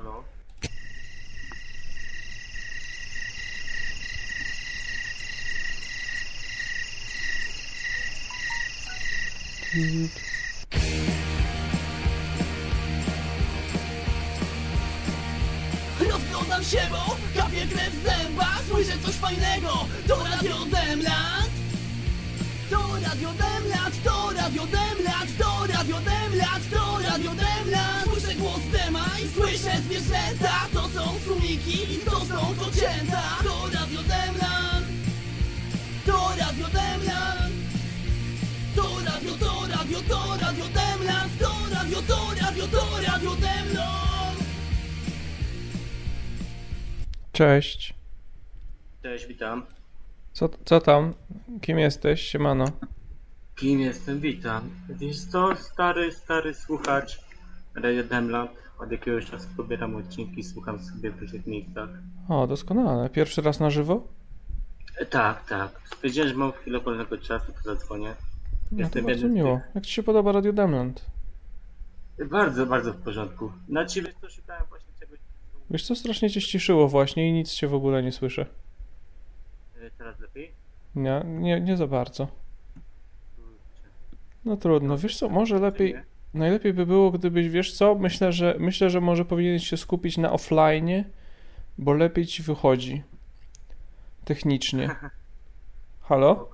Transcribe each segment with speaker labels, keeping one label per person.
Speaker 1: Halo?
Speaker 2: Rozglądam się, bo kapie krew w zębach. Słyszę coś fajnego. To Radio Demland To Radio Demland To Radio Demland To Radio Demland To Radio Demland Słyszę głos Dema i słyszę zwierzęta To są sumiki i to są kocięta To Radio Demland To Radio Demland To radio, to radio, to Radio Demland To radio, to radio, to Radio Demland
Speaker 3: Cześć.
Speaker 1: Cześć, witam.
Speaker 3: Co, co tam? Kim jesteś? Siemano.
Speaker 1: Kim jestem? Witam. Wiesz co, stary, stary słuchacz Radio Demland. Od jakiegoś czasu pobieram odcinki, słucham sobie w różnych miejscach.
Speaker 3: O, doskonale. Pierwszy raz na żywo?
Speaker 1: Tak, tak. Stwierdziłem, że mam chwilę wolnego czasu, to zadzwonię.
Speaker 3: No to bardzo miło. Jak ci się podoba Radio Demland?
Speaker 1: Bardzo, bardzo w porządku. Na ciebie to szukałem właśnie czegoś.
Speaker 3: Wiesz co, strasznie cię ściszyło właśnie i nic się w ogóle nie słyszę.
Speaker 1: E, Teraz lepiej?
Speaker 3: Nie, nie, nie za bardzo. No trudno. Wiesz co, może lepiej... Najlepiej by było, gdybyś, wiesz co, myślę, że myślę, że może powinieneś się skupić na offline, bo lepiej ci wychodzi. Technicznie. Halo?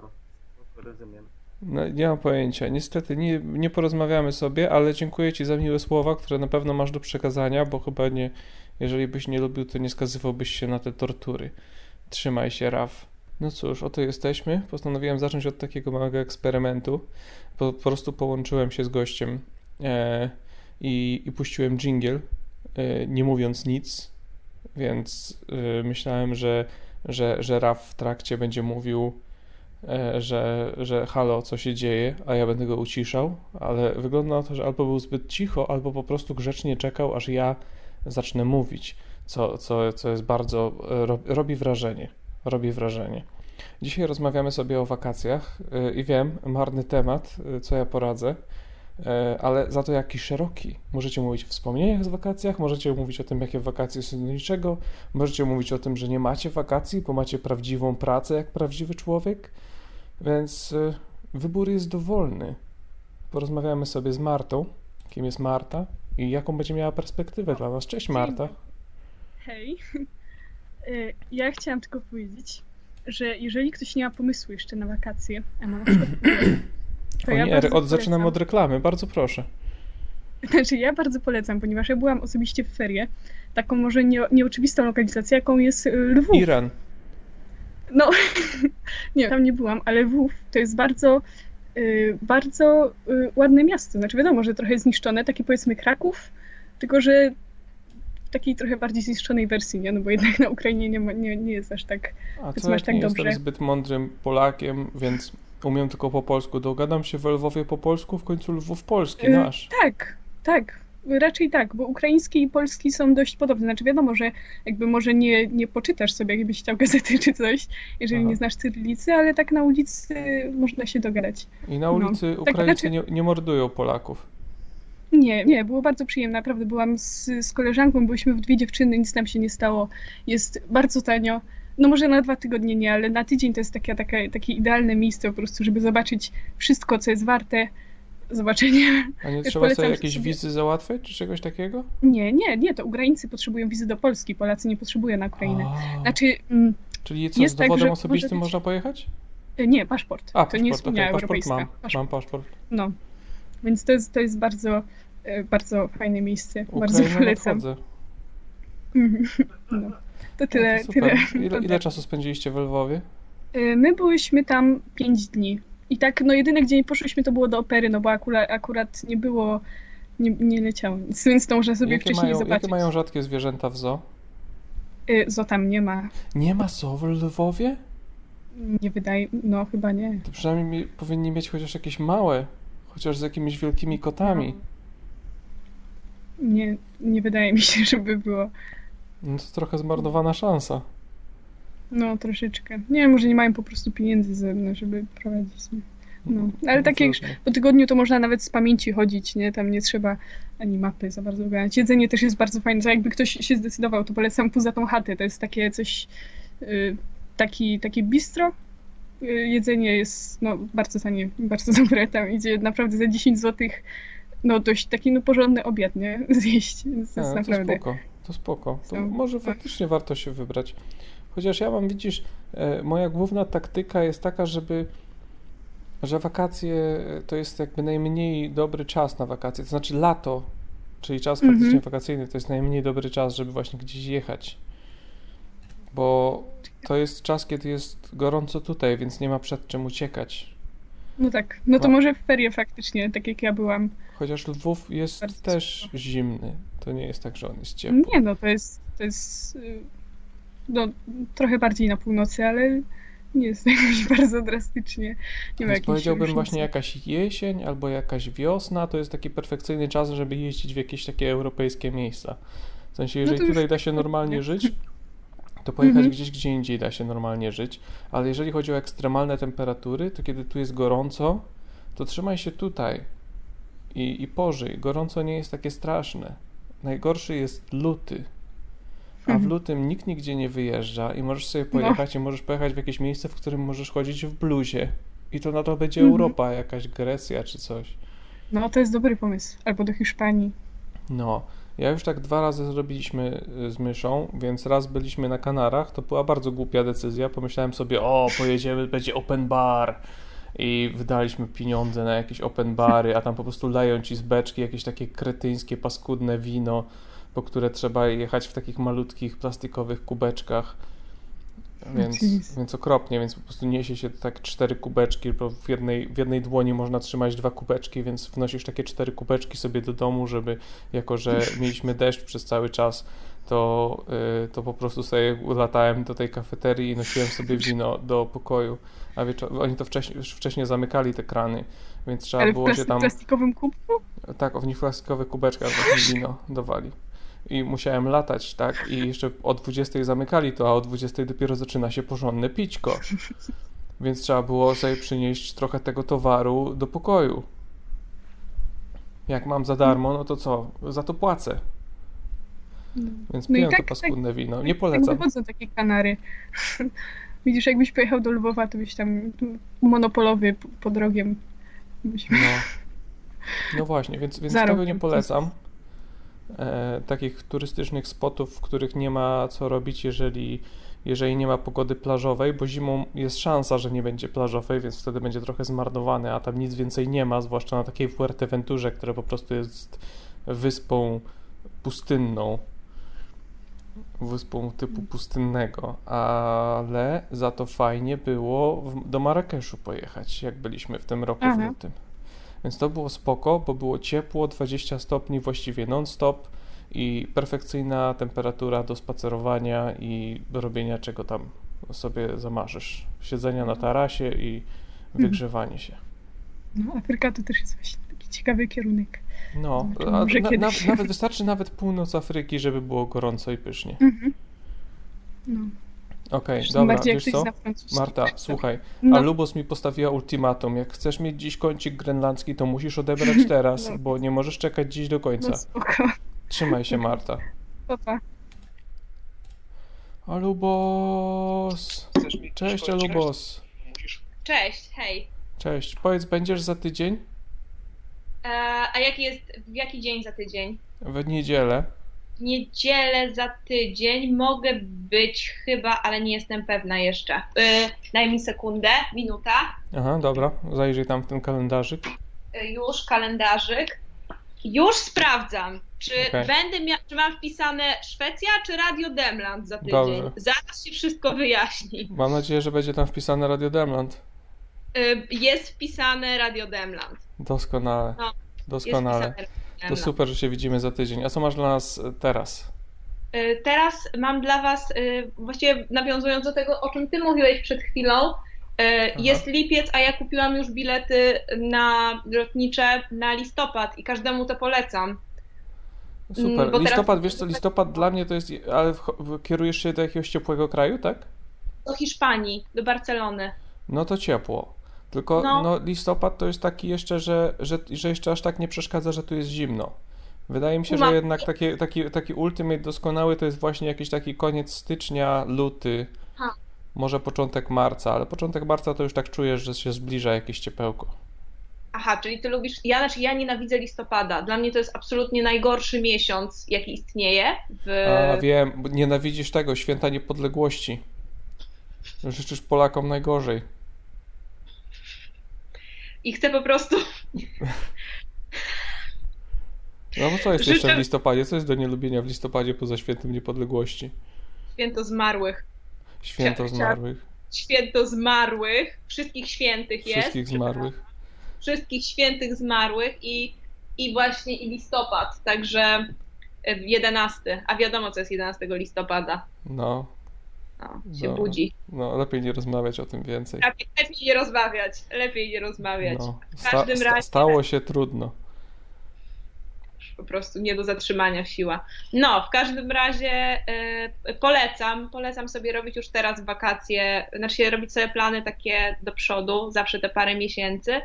Speaker 1: Rozumiem.
Speaker 3: No, nie mam pojęcia. Niestety nie, nie porozmawiamy sobie, ale dziękuję Ci za miłe słowa, które na pewno masz do przekazania, bo chyba nie, jeżeli byś nie lubił, to nie skazywałbyś się na te tortury. Trzymaj się, Raf. No cóż, oto jesteśmy. Postanowiłem zacząć od takiego małego eksperymentu. Po, po prostu połączyłem się z gościem e, i, i puściłem jingle, e, nie mówiąc nic, więc e, myślałem, że, że, że Raf w trakcie będzie mówił e, że, że halo, co się dzieje, a ja będę go uciszał, ale wygląda na to, że albo był zbyt cicho, albo po prostu grzecznie czekał, aż ja zacznę mówić, co, co, co jest bardzo, e, ro- robi wrażenie, robi wrażenie. Dzisiaj rozmawiamy sobie o wakacjach e, i wiem, marny temat, e, co ja poradzę, e, ale za to jaki szeroki. Możecie mówić o wspomnieniach z wakacjach, możecie mówić o tym, jakie wakacje są do niczego, możecie mówić o tym, że nie macie wakacji, bo macie prawdziwą pracę jak prawdziwy człowiek, więc y, wybór jest dowolny. Porozmawiamy sobie z Martą, kim jest Marta i jaką będzie miała perspektywę dla nas. Cześć Marta.
Speaker 4: Hej. Ja chciałam tylko powiedzieć, że jeżeli ktoś nie ma pomysłu jeszcze na wakacje, a ma na przykład urlop, to ja
Speaker 3: nie, od, zaczynamy
Speaker 4: polecam.
Speaker 3: od reklamy, bardzo proszę.
Speaker 4: Znaczy, ja bardzo polecam, ponieważ ja byłam osobiście w ferie, taką może nie, nieoczywistą lokalizację, jaką jest y, Lwów.
Speaker 3: Iran.
Speaker 4: No, nie, tam nie byłam, ale Lwów to jest bardzo, y, bardzo y, ładne miasto. Znaczy, wiadomo, że trochę zniszczone, taki powiedzmy Kraków, tylko że w takiej trochę bardziej zniszczonej wersji, nie? No bo jednak na Ukrainie nie, ma, nie, nie jest aż tak
Speaker 3: A co
Speaker 4: masz tak
Speaker 3: nie
Speaker 4: dobrze.
Speaker 3: jestem zbyt mądrym Polakiem, więc umiem tylko po polsku. Dogadam się w Lwowie po polsku, w końcu Lwów polski
Speaker 4: Y,
Speaker 3: nasz.
Speaker 4: Tak, tak. Raczej tak, bo ukraiński i polski są dość podobne. Znaczy wiadomo, że jakby może nie, nie poczytasz sobie, jakbyś chciał gazety czy coś, jeżeli
Speaker 3: Aha.
Speaker 4: nie znasz cyrylicy, ale tak na ulicy można się dogadać.
Speaker 3: I na
Speaker 4: no,
Speaker 3: ulicy
Speaker 4: tak,
Speaker 3: Ukraińcy
Speaker 4: znaczy-
Speaker 3: nie, nie mordują Polaków.
Speaker 4: Nie, nie, było bardzo przyjemne, naprawdę. Byłam z, z koleżanką, byliśmy w dwie dziewczyny, nic nam się nie stało. Jest bardzo tanio. No może na dwa tygodnie nie, ale na tydzień to jest takie, takie, takie idealne miejsce po prostu, żeby zobaczyć wszystko, co jest warte zobaczenia.
Speaker 3: A nie trzeba sobie jakieś
Speaker 4: sobie-
Speaker 3: wizy załatwiać, czy czegoś takiego?
Speaker 4: Nie, nie, nie, to Ukraińcy potrzebują wizy do Polski, Polacy nie potrzebują na Ukrainę.
Speaker 3: A,
Speaker 4: Znaczy, mm,
Speaker 3: Czyli co,
Speaker 4: jest
Speaker 3: z
Speaker 4: tak,
Speaker 3: dowodem
Speaker 4: że
Speaker 3: osobistym
Speaker 4: być-
Speaker 3: można pojechać?
Speaker 4: nie, paszport.
Speaker 3: A,
Speaker 4: to nie jest
Speaker 3: paszport,
Speaker 4: Unia
Speaker 3: paszport
Speaker 4: Europejska.
Speaker 3: mam,
Speaker 4: Paszport.
Speaker 3: mam paszport.
Speaker 4: No. Więc to jest, to jest bardzo, e, bardzo fajne miejsce. bardzo polecam. No. To tyle.
Speaker 3: No to
Speaker 4: tyle.
Speaker 3: Ile, ile czasu spędziliście w Lwowie?
Speaker 4: Y, My byłyśmy tam 5 dni. I tak, no jedyne gdzie nie poszłyśmy to było do opery, no bo akurat, akurat nie było, nie, nie leciało nic, więc to można sobie
Speaker 3: Jakie
Speaker 4: wcześniej
Speaker 3: mają,
Speaker 4: zobaczyć.
Speaker 3: jakie mają rzadkie zwierzęta w zoo?
Speaker 4: Y, Zo tam nie ma.
Speaker 3: Nie ma zoo w Lwowie?
Speaker 4: Nie wydaje, no chyba nie.
Speaker 3: To przynajmniej powinni mieć chociaż jakieś małe, chociaż z jakimiś wielkimi kotami.
Speaker 4: Nie, nie wydaje mi się, żeby było.
Speaker 3: No to trochę zmarnowana szansa.
Speaker 4: No troszeczkę. Nie wiem, może nie mają po prostu pieniędzy, ze- no, żeby prowadzić. No, ale tak jak po tygodniu to można nawet z pamięci chodzić, nie? Tam nie trzeba ani mapy za bardzo ogarniać. Jedzenie też jest bardzo fajne, to jakby ktoś się zdecydował, to polecam Pół za tą chatę. To jest takie coś, y, taki, takie bistro. Y, Jedzenie jest no, bardzo tanie, bardzo dobre. Tam idzie naprawdę za 10 zł no dość taki no porządny obiad, nie? Zjeść, to
Speaker 3: A,
Speaker 4: jest
Speaker 3: to
Speaker 4: naprawdę...
Speaker 3: spoko, to spoko. To
Speaker 4: Są-
Speaker 3: może
Speaker 4: tak.
Speaker 3: faktycznie warto się wybrać. Chociaż ja mam, widzisz, e, moja główna taktyka jest taka, żeby, że wakacje e, to jest jakby najmniej dobry czas na wakacje. To znaczy lato, czyli czas
Speaker 4: Mhm.
Speaker 3: faktycznie wakacyjny, to jest najmniej dobry czas, żeby właśnie gdzieś jechać. Bo to jest czas, kiedy jest gorąco tutaj, więc nie ma przed czym uciekać.
Speaker 4: No tak, no to
Speaker 3: No.
Speaker 4: może w ferie faktycznie, tak jak ja byłam.
Speaker 3: Chociaż Lwów jest
Speaker 4: Bardzo
Speaker 3: też zimny. To nie jest tak, że on jest ciepły.
Speaker 4: Nie no, to jest, to jest y, no, trochę bardziej na północy, ale nie jest jakoś bardzo drastycznie. Nie ma
Speaker 3: powiedziałbym
Speaker 4: różnicy.
Speaker 3: właśnie jakaś jesień albo jakaś wiosna to jest taki perfekcyjny czas, żeby jeździć w jakieś takie europejskie miejsca. W sensie, jeżeli
Speaker 4: No to już
Speaker 3: tutaj da się normalnie żyć, to pojechać
Speaker 4: Mhm.
Speaker 3: gdzieś gdzie indziej da się normalnie żyć, ale jeżeli chodzi o ekstremalne temperatury, to kiedy tu jest gorąco, to trzymaj się tutaj i, i pożyj. Gorąco nie jest takie straszne. Najgorszy jest luty. A w
Speaker 4: Mhm.
Speaker 3: lutym nikt nigdzie nie wyjeżdża i możesz sobie
Speaker 4: No.
Speaker 3: pojechać i możesz pojechać w jakieś miejsce, w którym możesz chodzić w bluzie. I to na to będzie
Speaker 4: Mhm.
Speaker 3: Europa, jakaś Grecja czy coś.
Speaker 4: No to jest dobry pomysł. Albo do Hiszpanii.
Speaker 3: No, ja już tak dwa razy zrobiliśmy y, z myszą, więc raz byliśmy na Kanarach, to była bardzo głupia decyzja. Pomyślałem sobie, o, pojedziemy, będzie open bar. I wydaliśmy pieniądze na jakieś open bary, a tam po prostu leją ci z beczki jakieś takie kretyńskie, paskudne wino, po które trzeba jechać w takich malutkich, plastikowych kubeczkach. Więc,
Speaker 4: jeez.
Speaker 3: więc okropnie, więc po prostu niesie się tak cztery kubeczki, bo w jednej, w jednej dłoni można trzymać dwa kubeczki, więc wnosisz takie cztery kubeczki sobie do domu, żeby jako, że mieliśmy deszcz przez cały czas, to, y, to po prostu sobie latałem do tej kafeterii i nosiłem sobie wino do pokoju, a wieczor- oni to wcześniej, już wcześniej zamykali te krany, więc trzeba
Speaker 4: Ale w
Speaker 3: było się tam...
Speaker 4: plastikowym kubku?
Speaker 3: Tak, w nich w plastikowych kubeczkach właśnie wino dawali. I musiałem latać, tak? I jeszcze o 20 zamykali to, a o 20 dopiero zaczyna się porządne pićko. Więc trzeba było sobie przynieść trochę tego towaru do pokoju. Jak mam za darmo, no to co? Za to płacę. Więc
Speaker 4: No i
Speaker 3: piłem
Speaker 4: tak-
Speaker 3: to paskudne wino. Nie
Speaker 4: Tak
Speaker 3: polecam.
Speaker 4: wychodzą takie kanary. Widzisz, jakbyś pojechał do Lwowa, to byś tam monopolowy p- pod rogiem. Byś...
Speaker 3: No, no właśnie, więc, więc tego nie polecam. E, takich turystycznych spotów, w których nie ma co robić, jeżeli, jeżeli nie ma pogody plażowej, bo zimą jest szansa, że nie będzie plażowej, więc wtedy będzie trochę zmarnowany, a tam nic więcej nie ma, zwłaszcza na takiej Fuerteventurze, która po prostu jest wyspą pustynną. Wyspą typu pustynnego, ale za to fajnie było w, do Marrakeszu pojechać, jak byliśmy w tym roku w
Speaker 4: Aha.
Speaker 3: lutym. Więc to było spoko, bo było ciepło, 20 stopni właściwie non-stop i perfekcyjna temperatura do spacerowania i do robienia czego tam sobie zamarzysz. Siedzenia na tarasie i wygrzewanie się.
Speaker 4: No, Afryka to też jest właśnie taki ciekawy kierunek.
Speaker 3: No,
Speaker 4: Zobaczymy,
Speaker 3: na, nawet, nawet wystarczy nawet północ Afryki, żeby było gorąco i pysznie.
Speaker 4: Mhm. No.
Speaker 3: Okej,
Speaker 4: Zresztą
Speaker 3: dobra, wiesz co? Marta,
Speaker 4: Tak,
Speaker 3: słuchaj,
Speaker 4: No.
Speaker 3: a Lubos mi postawiła ultimatum. Jak chcesz mieć dziś kącik grenlandzki, to musisz odebrać teraz,
Speaker 4: No.
Speaker 3: bo nie możesz czekać dziś do końca.
Speaker 4: No spoko.
Speaker 3: Trzymaj się, Marta.
Speaker 4: Papa.
Speaker 3: Alubos! Cześć, Alubos.
Speaker 5: Cześć, hej.
Speaker 3: Cześć. Powiedz, będziesz za tydzień?
Speaker 5: E, a jaki jest, w jaki dzień za tydzień?
Speaker 3: W niedzielę.
Speaker 5: Niedzielę za tydzień mogę być chyba, ale nie jestem pewna jeszcze. E, daj mi sekundę, minuta.
Speaker 3: Aha, dobra. Zajrzyj tam w ten kalendarzyk.
Speaker 5: E, już kalendarzyk. Już sprawdzam, czy
Speaker 3: Okej.
Speaker 5: będę mia- czy mam wpisane Szwecja czy Radio Demland za tydzień.
Speaker 3: Dobrze.
Speaker 5: Zaraz się wszystko wyjaśni.
Speaker 3: Mam nadzieję, że będzie tam wpisane Radio Demland.
Speaker 5: E, jest wpisane Radio Demland.
Speaker 3: Doskonale.
Speaker 5: No,
Speaker 3: Doskonale. To super, że się widzimy za tydzień. A co masz dla nas e, teraz?
Speaker 5: Y, Teraz mam dla Was, y, właściwie nawiązując do tego, o czym Ty mówiłeś przed chwilą, y, jest lipiec, a ja kupiłam już bilety na lotnicze na listopad i każdemu to polecam.
Speaker 3: Super.
Speaker 5: Mm, bo teraz-
Speaker 3: Listopad, wiesz co, listopad dla mnie to jest... Ale kierujesz się do jakiegoś ciepłego kraju, tak?
Speaker 5: Do Hiszpanii, do Barcelony.
Speaker 3: No to ciepło. Tylko
Speaker 5: No.
Speaker 3: no. listopad to jest taki jeszcze, że, że, że jeszcze aż tak nie przeszkadza, że tu jest zimno. Wydaje mi się, że jednak taki, taki, taki ultimate doskonały to jest właśnie jakiś taki koniec stycznia, luty,
Speaker 5: Ha.
Speaker 3: może początek marca, ale początek marca to już tak czujesz, że się zbliża jakieś ciepełko.
Speaker 5: Aha, czyli ty lubisz. Ja, znaczy, ja nienawidzę listopada. Dla mnie to jest absolutnie najgorszy miesiąc, jaki istnieje. W...
Speaker 3: A wiem, nienawidzisz tego, święta niepodległości. Życzysz Polakom najgorzej.
Speaker 5: I chcę po prostu.
Speaker 3: No bo co jest jeszcze w
Speaker 5: Życzę-
Speaker 3: listopadzie? Co jest do nielubienia w listopadzie poza świętem niepodległości?
Speaker 5: Święto zmarłych.
Speaker 3: Święto zmarłych,
Speaker 5: Święto zmarłych. Wszystkich świętych jest.
Speaker 3: wszystkich zmarłych.
Speaker 5: Wszystkich świętych zmarłych i, i właśnie i listopad. Także e, 11. A wiadomo, co jest 11 listopada.
Speaker 3: No,
Speaker 5: No, się
Speaker 3: No.
Speaker 5: budzi.
Speaker 3: no lepiej nie rozmawiać o tym więcej.
Speaker 5: Lepiej, lepiej nie rozmawiać. Lepiej nie rozmawiać.
Speaker 3: No,
Speaker 5: W
Speaker 3: sta,
Speaker 5: każdym
Speaker 3: sta,
Speaker 5: razie
Speaker 3: stało się trudno.
Speaker 5: po prostu nie do zatrzymania siła. No, w każdym razie e, polecam, polecam sobie robić już teraz wakacje, znaczy robić sobie plany takie do przodu, zawsze te parę miesięcy,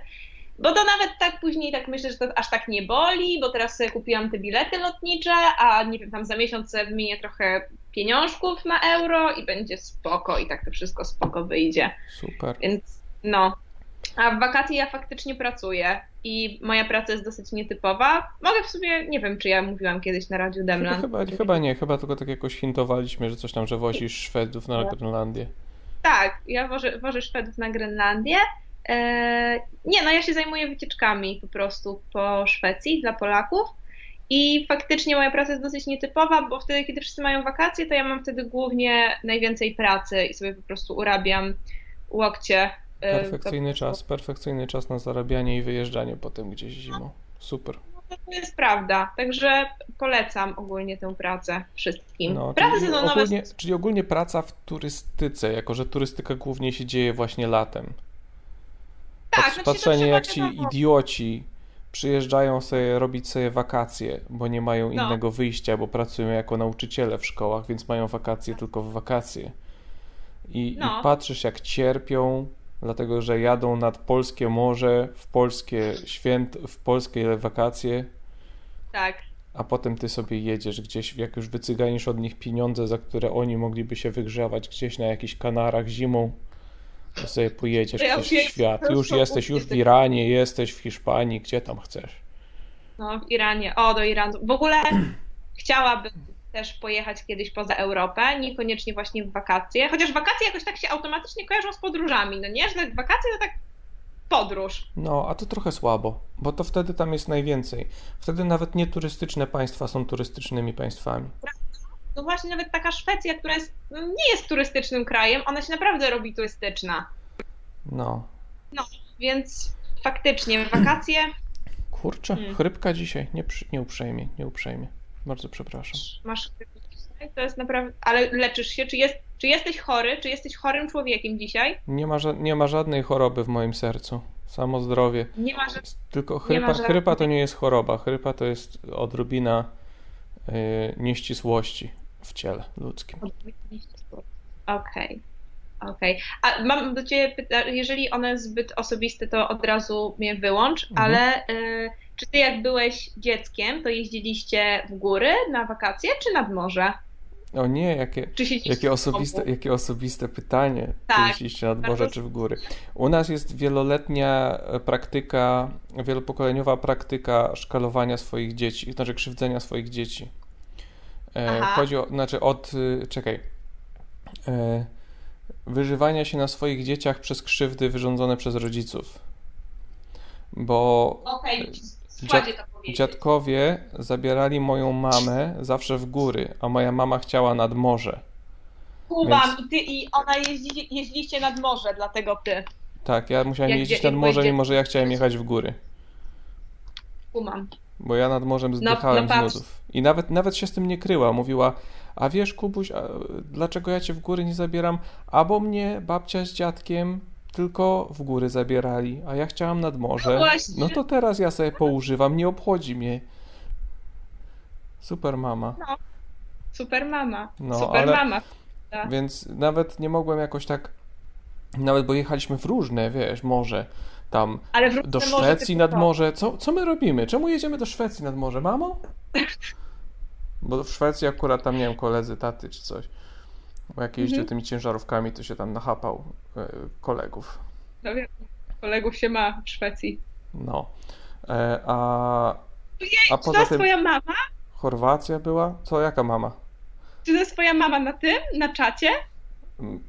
Speaker 5: bo to nawet tak później tak myślę, że to aż tak nie boli, bo teraz sobie kupiłam te bilety lotnicze, a nie wiem, tam za miesiąc sobie wymienię trochę pieniążków na euro i będzie spoko i tak to wszystko spoko wyjdzie.
Speaker 3: Super.
Speaker 5: Więc no. A w wakacje ja faktycznie pracuję i moja praca jest dosyć nietypowa. Mogę w sumie, nie wiem, czy ja mówiłam kiedyś na Radiu
Speaker 3: Chyba,
Speaker 5: Demland.
Speaker 3: chyba, chyba nie, chyba tylko tak jakoś hintowaliśmy, że coś tam, że wozisz Szwedów na Grenlandię.
Speaker 5: Tak, ja wożę, wożę Szwedów na Grenlandię. Eee, nie, no ja się zajmuję wycieczkami po prostu po Szwecji dla Polaków. I faktycznie moja praca jest dosyć nietypowa, bo wtedy, kiedy wszyscy mają wakacje, to ja mam wtedy głównie najwięcej pracy i sobie po prostu urabiam łokcie. e,
Speaker 3: Perfekcyjny czas, perfekcyjny czas na zarabianie i wyjeżdżanie potem gdzieś zimą. Super.
Speaker 5: No, to jest prawda. Także polecam ogólnie tę pracę wszystkim.
Speaker 3: No,
Speaker 5: Prace
Speaker 3: czyli,
Speaker 5: sezonowe
Speaker 3: ogólnie, czyli ogólnie praca w turystyce, jako że turystyka głównie się dzieje właśnie latem.
Speaker 5: Tak,
Speaker 3: Pat-
Speaker 5: znaczy,
Speaker 3: Patrzenie jak ci idioci przyjeżdżają sobie robić sobie wakacje, bo nie mają
Speaker 5: No.
Speaker 3: innego wyjścia, bo pracują jako nauczyciele w szkołach, więc mają wakacje tylko w wakacje. I,
Speaker 5: No.
Speaker 3: I patrzysz jak cierpią, dlatego że jadą nad polskie morze, w polskie święt, w polskie wakacje,
Speaker 5: Tak.
Speaker 3: a potem ty sobie jedziesz gdzieś, jak już wycyganisz od nich pieniądze, za które oni mogliby się wygrzewać gdzieś na jakichś Kanarach zimą, to sobie pojedziesz
Speaker 5: ja
Speaker 3: przez świat. Już jesteś, już w. Iranie, jesteś w Hiszpanii, gdzie tam chcesz.
Speaker 5: No, w Iranie. O, do Iranu. W ogóle chciałabym też pojechać kiedyś poza Europę, niekoniecznie właśnie w wakacje, chociaż wakacje jakoś tak się automatycznie kojarzą z podróżami, no nie? Że tak wakacje to tak podróż.
Speaker 3: No, a to trochę słabo, bo to wtedy tam jest najwięcej. Wtedy nawet nieturystyczne państwa są turystycznymi państwami.
Speaker 5: No właśnie nawet taka Szwecja, która jest, no, nie jest turystycznym krajem, ona się naprawdę robi turystyczna.
Speaker 3: No.
Speaker 5: Więc faktycznie wakacje
Speaker 3: Kurczę,
Speaker 5: Hmm.
Speaker 3: chrypka dzisiaj. Nie, nie uprzejmie, nie uprzejmie. Bardzo przepraszam.
Speaker 5: masz to jest naprawdę. Ale leczysz się? Czy, jest, czy jesteś chory? Czy jesteś chorym człowiekiem dzisiaj?
Speaker 3: Nie ma, nie ma żadnej choroby w moim sercu. Samo zdrowie.
Speaker 5: Nie ma.
Speaker 3: Jest Tylko chrypa,
Speaker 5: żadnej-
Speaker 3: chrypa to nie jest choroba. Chrypa to jest odrobina y, nieścisłości w ciele ludzkim.
Speaker 5: Okej. Okej. A mam do Ciebie pytanie, jeżeli one zbyt osobiste, to od razu mnie wyłącz,
Speaker 3: Mhm.
Speaker 5: ale y, czy Ty jak byłeś dzieckiem, to jeździliście w góry na wakacje, czy nad morze?
Speaker 3: O nie, jakie, jakie, osobiste, jakie osobiste pytanie. Czy
Speaker 5: Tak,
Speaker 3: jeździliście nad morze czy w góry? U nas jest wieloletnia e, praktyka, wielopokoleniowa praktyka szkalowania swoich dzieci, znaczy krzywdzenia swoich dzieci. E. Chodzi o, znaczy od, y, czekaj, e, wyżywania się na swoich dzieciach przez krzywdy wyrządzone przez rodziców. Bo
Speaker 5: Okej, w składzie to powiedzieć.
Speaker 3: dziadkowie zabierali moją mamę zawsze w góry, a moja mama chciała nad morze.
Speaker 5: Kubam
Speaker 3: więc-
Speaker 5: i Ty i ona jeździ, jeździliście nad morze, dlatego Ty.
Speaker 3: Tak, ja musiałem
Speaker 5: Jak
Speaker 3: jeździć nad morze, mimo że ja chciałem jechać w góry.
Speaker 5: Kumam.
Speaker 3: Bo ja nad morzem zdychałem
Speaker 5: no
Speaker 3: z
Speaker 5: patrz.
Speaker 3: nudów. I nawet, nawet się z tym nie kryła. Mówiła, a wiesz Kubuś, a dlaczego ja cię w góry nie zabieram? A bo mnie babcia z dziadkiem tylko w góry zabierali, a ja chciałam nad morze.
Speaker 5: No.
Speaker 3: No to teraz ja sobie poużywam, nie obchodzi mnie. Super mama.
Speaker 5: Super mama.
Speaker 3: No,
Speaker 5: Super
Speaker 3: ale-
Speaker 5: mama. Tak.
Speaker 3: Więc nawet nie mogłem jakoś tak Nawet bo jechaliśmy w różne, wiesz, morze. Tam do Szwecji nad
Speaker 5: to.
Speaker 3: morze. Co, co my robimy? Czemu jedziemy do Szwecji nad morze, mamo? Bo w Szwecji akurat tam, nie wiem, koledzy, taty czy coś. Bo jak jeździł
Speaker 5: Mhm.
Speaker 3: tymi ciężarówkami, to się tam nachapał e, kolegów.
Speaker 5: No wiem, kolegów się ma w Szwecji.
Speaker 3: No. E, a, a
Speaker 5: Czy to
Speaker 3: poza
Speaker 5: jest
Speaker 3: tym
Speaker 5: twoja mama?
Speaker 3: Chorwacja była? Co, jaka mama?
Speaker 5: Czy to jest twoja mama na tym, na czacie?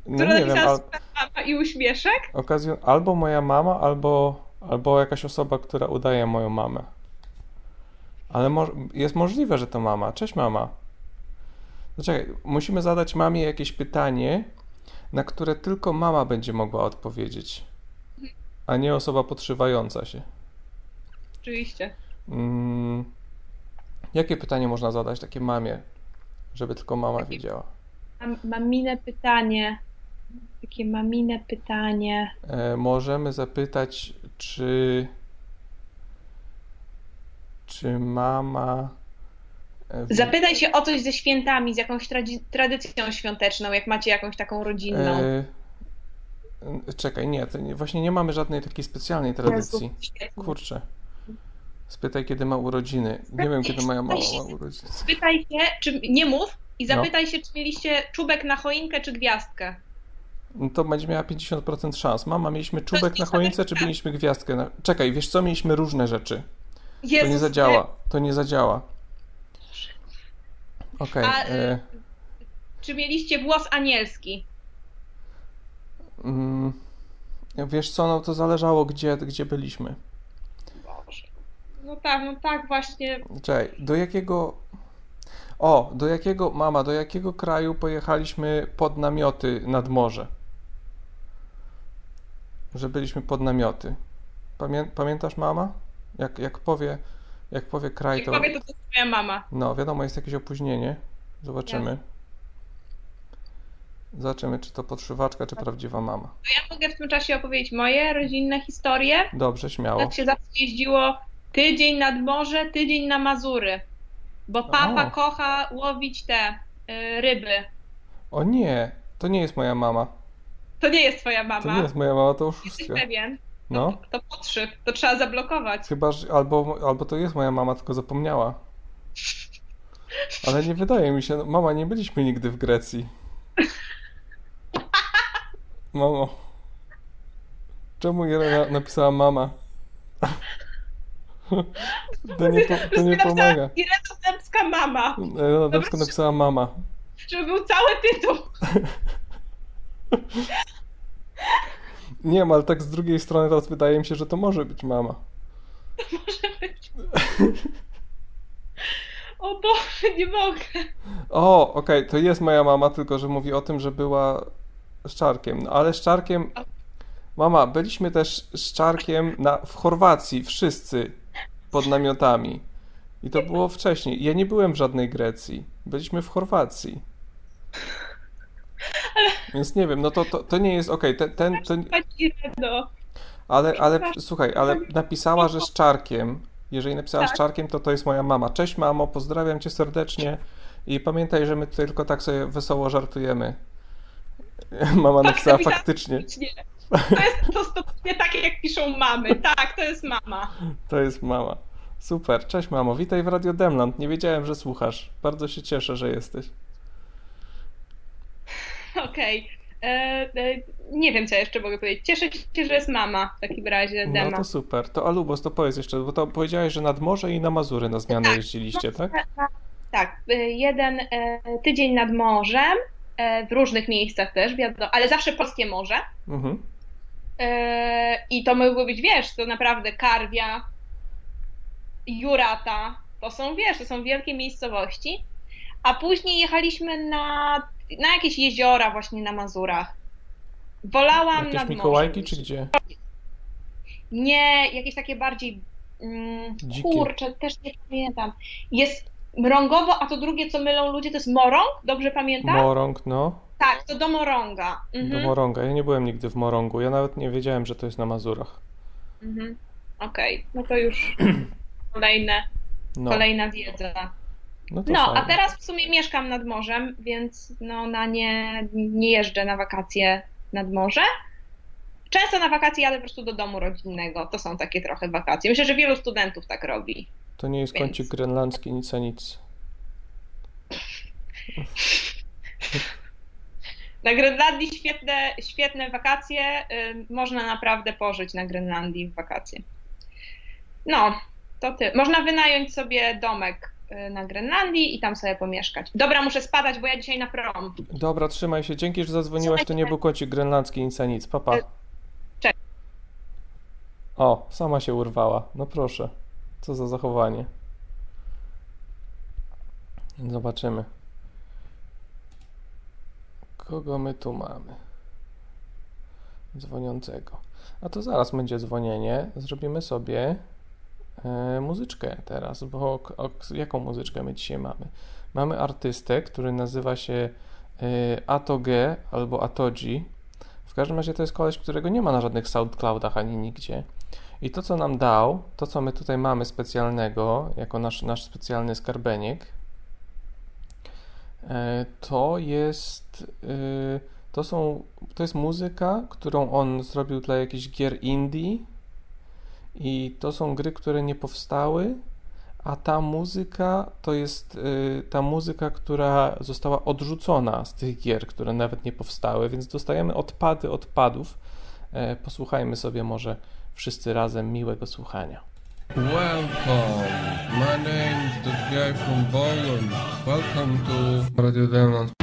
Speaker 3: No
Speaker 5: Która
Speaker 3: nie wiem, al,
Speaker 5: mama i uśmieszek?
Speaker 3: okazjon, albo moja mama, albo, albo jakaś osoba, która udaje moją mamę. Ale mo jest możliwe, że to mama. Cześć mama. Zaczekaj, musimy zadać mamie jakieś pytanie, na które tylko mama będzie mogła odpowiedzieć, a nie osoba podszywająca się.
Speaker 5: Oczywiście.
Speaker 3: Mm, jakie pytanie można zadać takie mamie, żeby tylko mama wiedziała?
Speaker 5: Mam, maminę pytanie. Takie maminę pytanie.
Speaker 3: E, możemy zapytać, czy czy mama e, wie-
Speaker 5: Zapytaj się o coś ze świętami, z jakąś tradic- tradycją świąteczną, jak macie jakąś taką rodzinną.
Speaker 3: e, czekaj, nie, nie, właśnie nie mamy żadnej takiej specjalnej tradycji. Kurczę. Spytaj, kiedy ma urodziny. Nie wiem, kiedy moja mama ma urodziny.
Speaker 5: Spytaj się, czy nie mów i
Speaker 3: No.
Speaker 5: zapytaj się, czy mieliście czubek na choinkę, czy gwiazdkę.
Speaker 3: No to będzie miała 50% szans. Mama, mieliśmy czubek na choince, czy mieliśmy gwiazdkę? Na... Czekaj, wiesz co? Mieliśmy różne rzeczy. To nie
Speaker 5: Jezus,
Speaker 3: zadziała. To nie zadziała. Okej.
Speaker 5: A, y-
Speaker 3: e,
Speaker 5: Czy mieliście włos anielski?
Speaker 3: mm, wiesz co, no to zależało, gdzie, gdzie byliśmy.
Speaker 5: Boże. No tak, no tak właśnie.
Speaker 3: Czekaj, do jakiego... O, do jakiego, mama, do jakiego kraju pojechaliśmy pod namioty nad morze? Że byliśmy pod namioty. Pamię, pamiętasz, mama? Jak, jak powie, jak powie kraj,
Speaker 5: Jak
Speaker 3: to...
Speaker 5: powie, to to jest twoja mama.
Speaker 3: No, wiadomo, jest jakieś opóźnienie. Zobaczymy. Zobaczymy, czy to podszywaczka, czy prawdziwa mama.
Speaker 5: Ja mogę w tym czasie opowiedzieć moje rodzinne historie.
Speaker 3: Dobrze, śmiało.
Speaker 5: Tak się zawsze jeździło tydzień nad morze, tydzień na Mazury. Bo papa
Speaker 3: O.
Speaker 5: kocha łowić te y, ryby.
Speaker 3: O nie, to nie jest moja mama.
Speaker 5: To nie jest twoja mama.
Speaker 3: To nie jest moja mama, to
Speaker 5: Jesteś
Speaker 3: oszustwo.
Speaker 5: pewien?
Speaker 3: No,
Speaker 5: To podszyw. To trzeba zablokować.
Speaker 3: chyba, że albo, albo to jest moja mama, tylko zapomniała. Ale nie wydaje mi się, no, mama, nie byliśmy nigdy w Grecji. Mamo, czemu Irena napisała mama? To nie, po, to nie pomaga.
Speaker 5: Irena Dębska mama.
Speaker 3: Irena Dębska napisała mama.
Speaker 5: Żeby był cały tytuł.
Speaker 3: Nie wiem, ale tak z drugiej strony teraz wydaje mi się, że to może być mama.
Speaker 5: Może być. O Boże, nie mogę.
Speaker 3: O, okej, to jest moja mama, tylko że mówi o tym, że była z Czarkiem. No, ale z Czarkiem... Mama, byliśmy też z Czarkiem na, w Chorwacji, wszyscy pod namiotami. I to było wcześniej. Ja nie byłem w żadnej Grecji. Byliśmy w Chorwacji. Więc nie wiem, no to, to, to nie jest okej. Ten, ten, to,
Speaker 5: Chodź, Ireno.
Speaker 3: ale, ale słuchaj, ale napisała, że z Czarkiem. Jeżeli napisała z
Speaker 5: Tak.
Speaker 3: Czarkiem, to to jest moja mama. Cześć mamo, pozdrawiam cię serdecznie i pamiętaj, że my tylko tak sobie wesoło żartujemy. Mama napisała
Speaker 5: napisała
Speaker 3: faktycznie.
Speaker 5: Nie. To jest to stopnie takie, jak piszą mamy. Tak, to jest mama.
Speaker 3: To jest mama. Super, cześć mamo, witaj w Radio Demland. Nie wiedziałem, że słuchasz. Bardzo się cieszę, że jesteś.
Speaker 5: Okej. E, e, Nie wiem, co jeszcze mogę powiedzieć. Cieszę się, że jest mama w takim razie,
Speaker 3: No
Speaker 5: Dema.
Speaker 3: to super. To Alubos, to powiedz jeszcze, bo to powiedziałeś, że nad morze i na Mazury na zmianę jeździliście, tak?
Speaker 5: Tak, y, jeden e, tydzień nad morzem, e, w różnych miejscach też, wiadomo, ale zawsze polskie morze.
Speaker 3: Mhm.
Speaker 5: E, I to mogło być, wiesz, to naprawdę Karwia, Jurata, to są, wiesz, to są wielkie miejscowości. A później jechaliśmy na, na jakieś jeziora właśnie na Mazurach. Wolałam
Speaker 3: Jakieś Mikołajki czy gdzie?
Speaker 5: Nie, jakieś takie bardziej. Mm, kurczę, też nie pamiętam. Jest mrągowo, a to drugie, co mylą ludzie, to jest morąg? Dobrze pamiętam?
Speaker 3: Morąg, no.
Speaker 5: tak, to do morąga.
Speaker 3: Do
Speaker 5: Mhm.
Speaker 3: Morąga. Ja nie byłem nigdy w Morągu. Ja nawet nie wiedziałem, że to jest na Mazurach.
Speaker 5: Mhm. Okej, no to już kolejne,
Speaker 3: No,
Speaker 5: kolejna wiedza.
Speaker 3: no
Speaker 5: No, a teraz w sumie mieszkam nad morzem, więc no na nie, nie jeżdżę na wakacje nad morze. Często na wakacje jadę po prostu do domu rodzinnego. To są takie trochę wakacje. Myślę, że wielu studentów tak robi.
Speaker 3: To nie jest
Speaker 5: Więc-
Speaker 3: kącik grenlandzki, nic a nic.
Speaker 5: Na Grenlandii świetne, świetne wakacje. Można naprawdę pożyć na Grenlandii w wakacje. No, to ty. Można wynająć sobie domek y, na Grenlandii i tam sobie pomieszkać. Dobra, muszę spadać, bo ja dzisiaj na prom.
Speaker 3: Dobra, trzymaj się. Dzięki, że zadzwoniłaś. To nie był kącik grenlandzki, nic a nic. Papa.
Speaker 5: E, cześć.
Speaker 3: O, sama się urwała. No proszę. Co za zachowanie. Zobaczymy. Kogo my tu mamy? Dzwoniącego. A to zaraz będzie dzwonienie. Zrobimy sobie e, muzyczkę teraz, bo o, k- jaką muzyczkę my dzisiaj mamy? Mamy artystę, który nazywa się e, Atoge albo Atoji. W każdym razie to jest koleś, którego nie ma na żadnych SoundCloudach ani nigdzie. I to, co nam dał, to, co my tutaj mamy specjalnego, jako nasz, nasz specjalny skarbeniek, e, to jest, e, to są, to jest muzyka, którą on zrobił dla jakichś gier indie i to są gry, które nie powstały, a ta muzyka to jest y, ta muzyka, która została odrzucona z tych gier, które nawet nie powstały, więc dostajemy odpady odpadów. E, Posłuchajmy sobie może wszyscy razem miłego słuchania.
Speaker 6: Welcome. My name's the guy from Poland. Welcome to Radio Demon.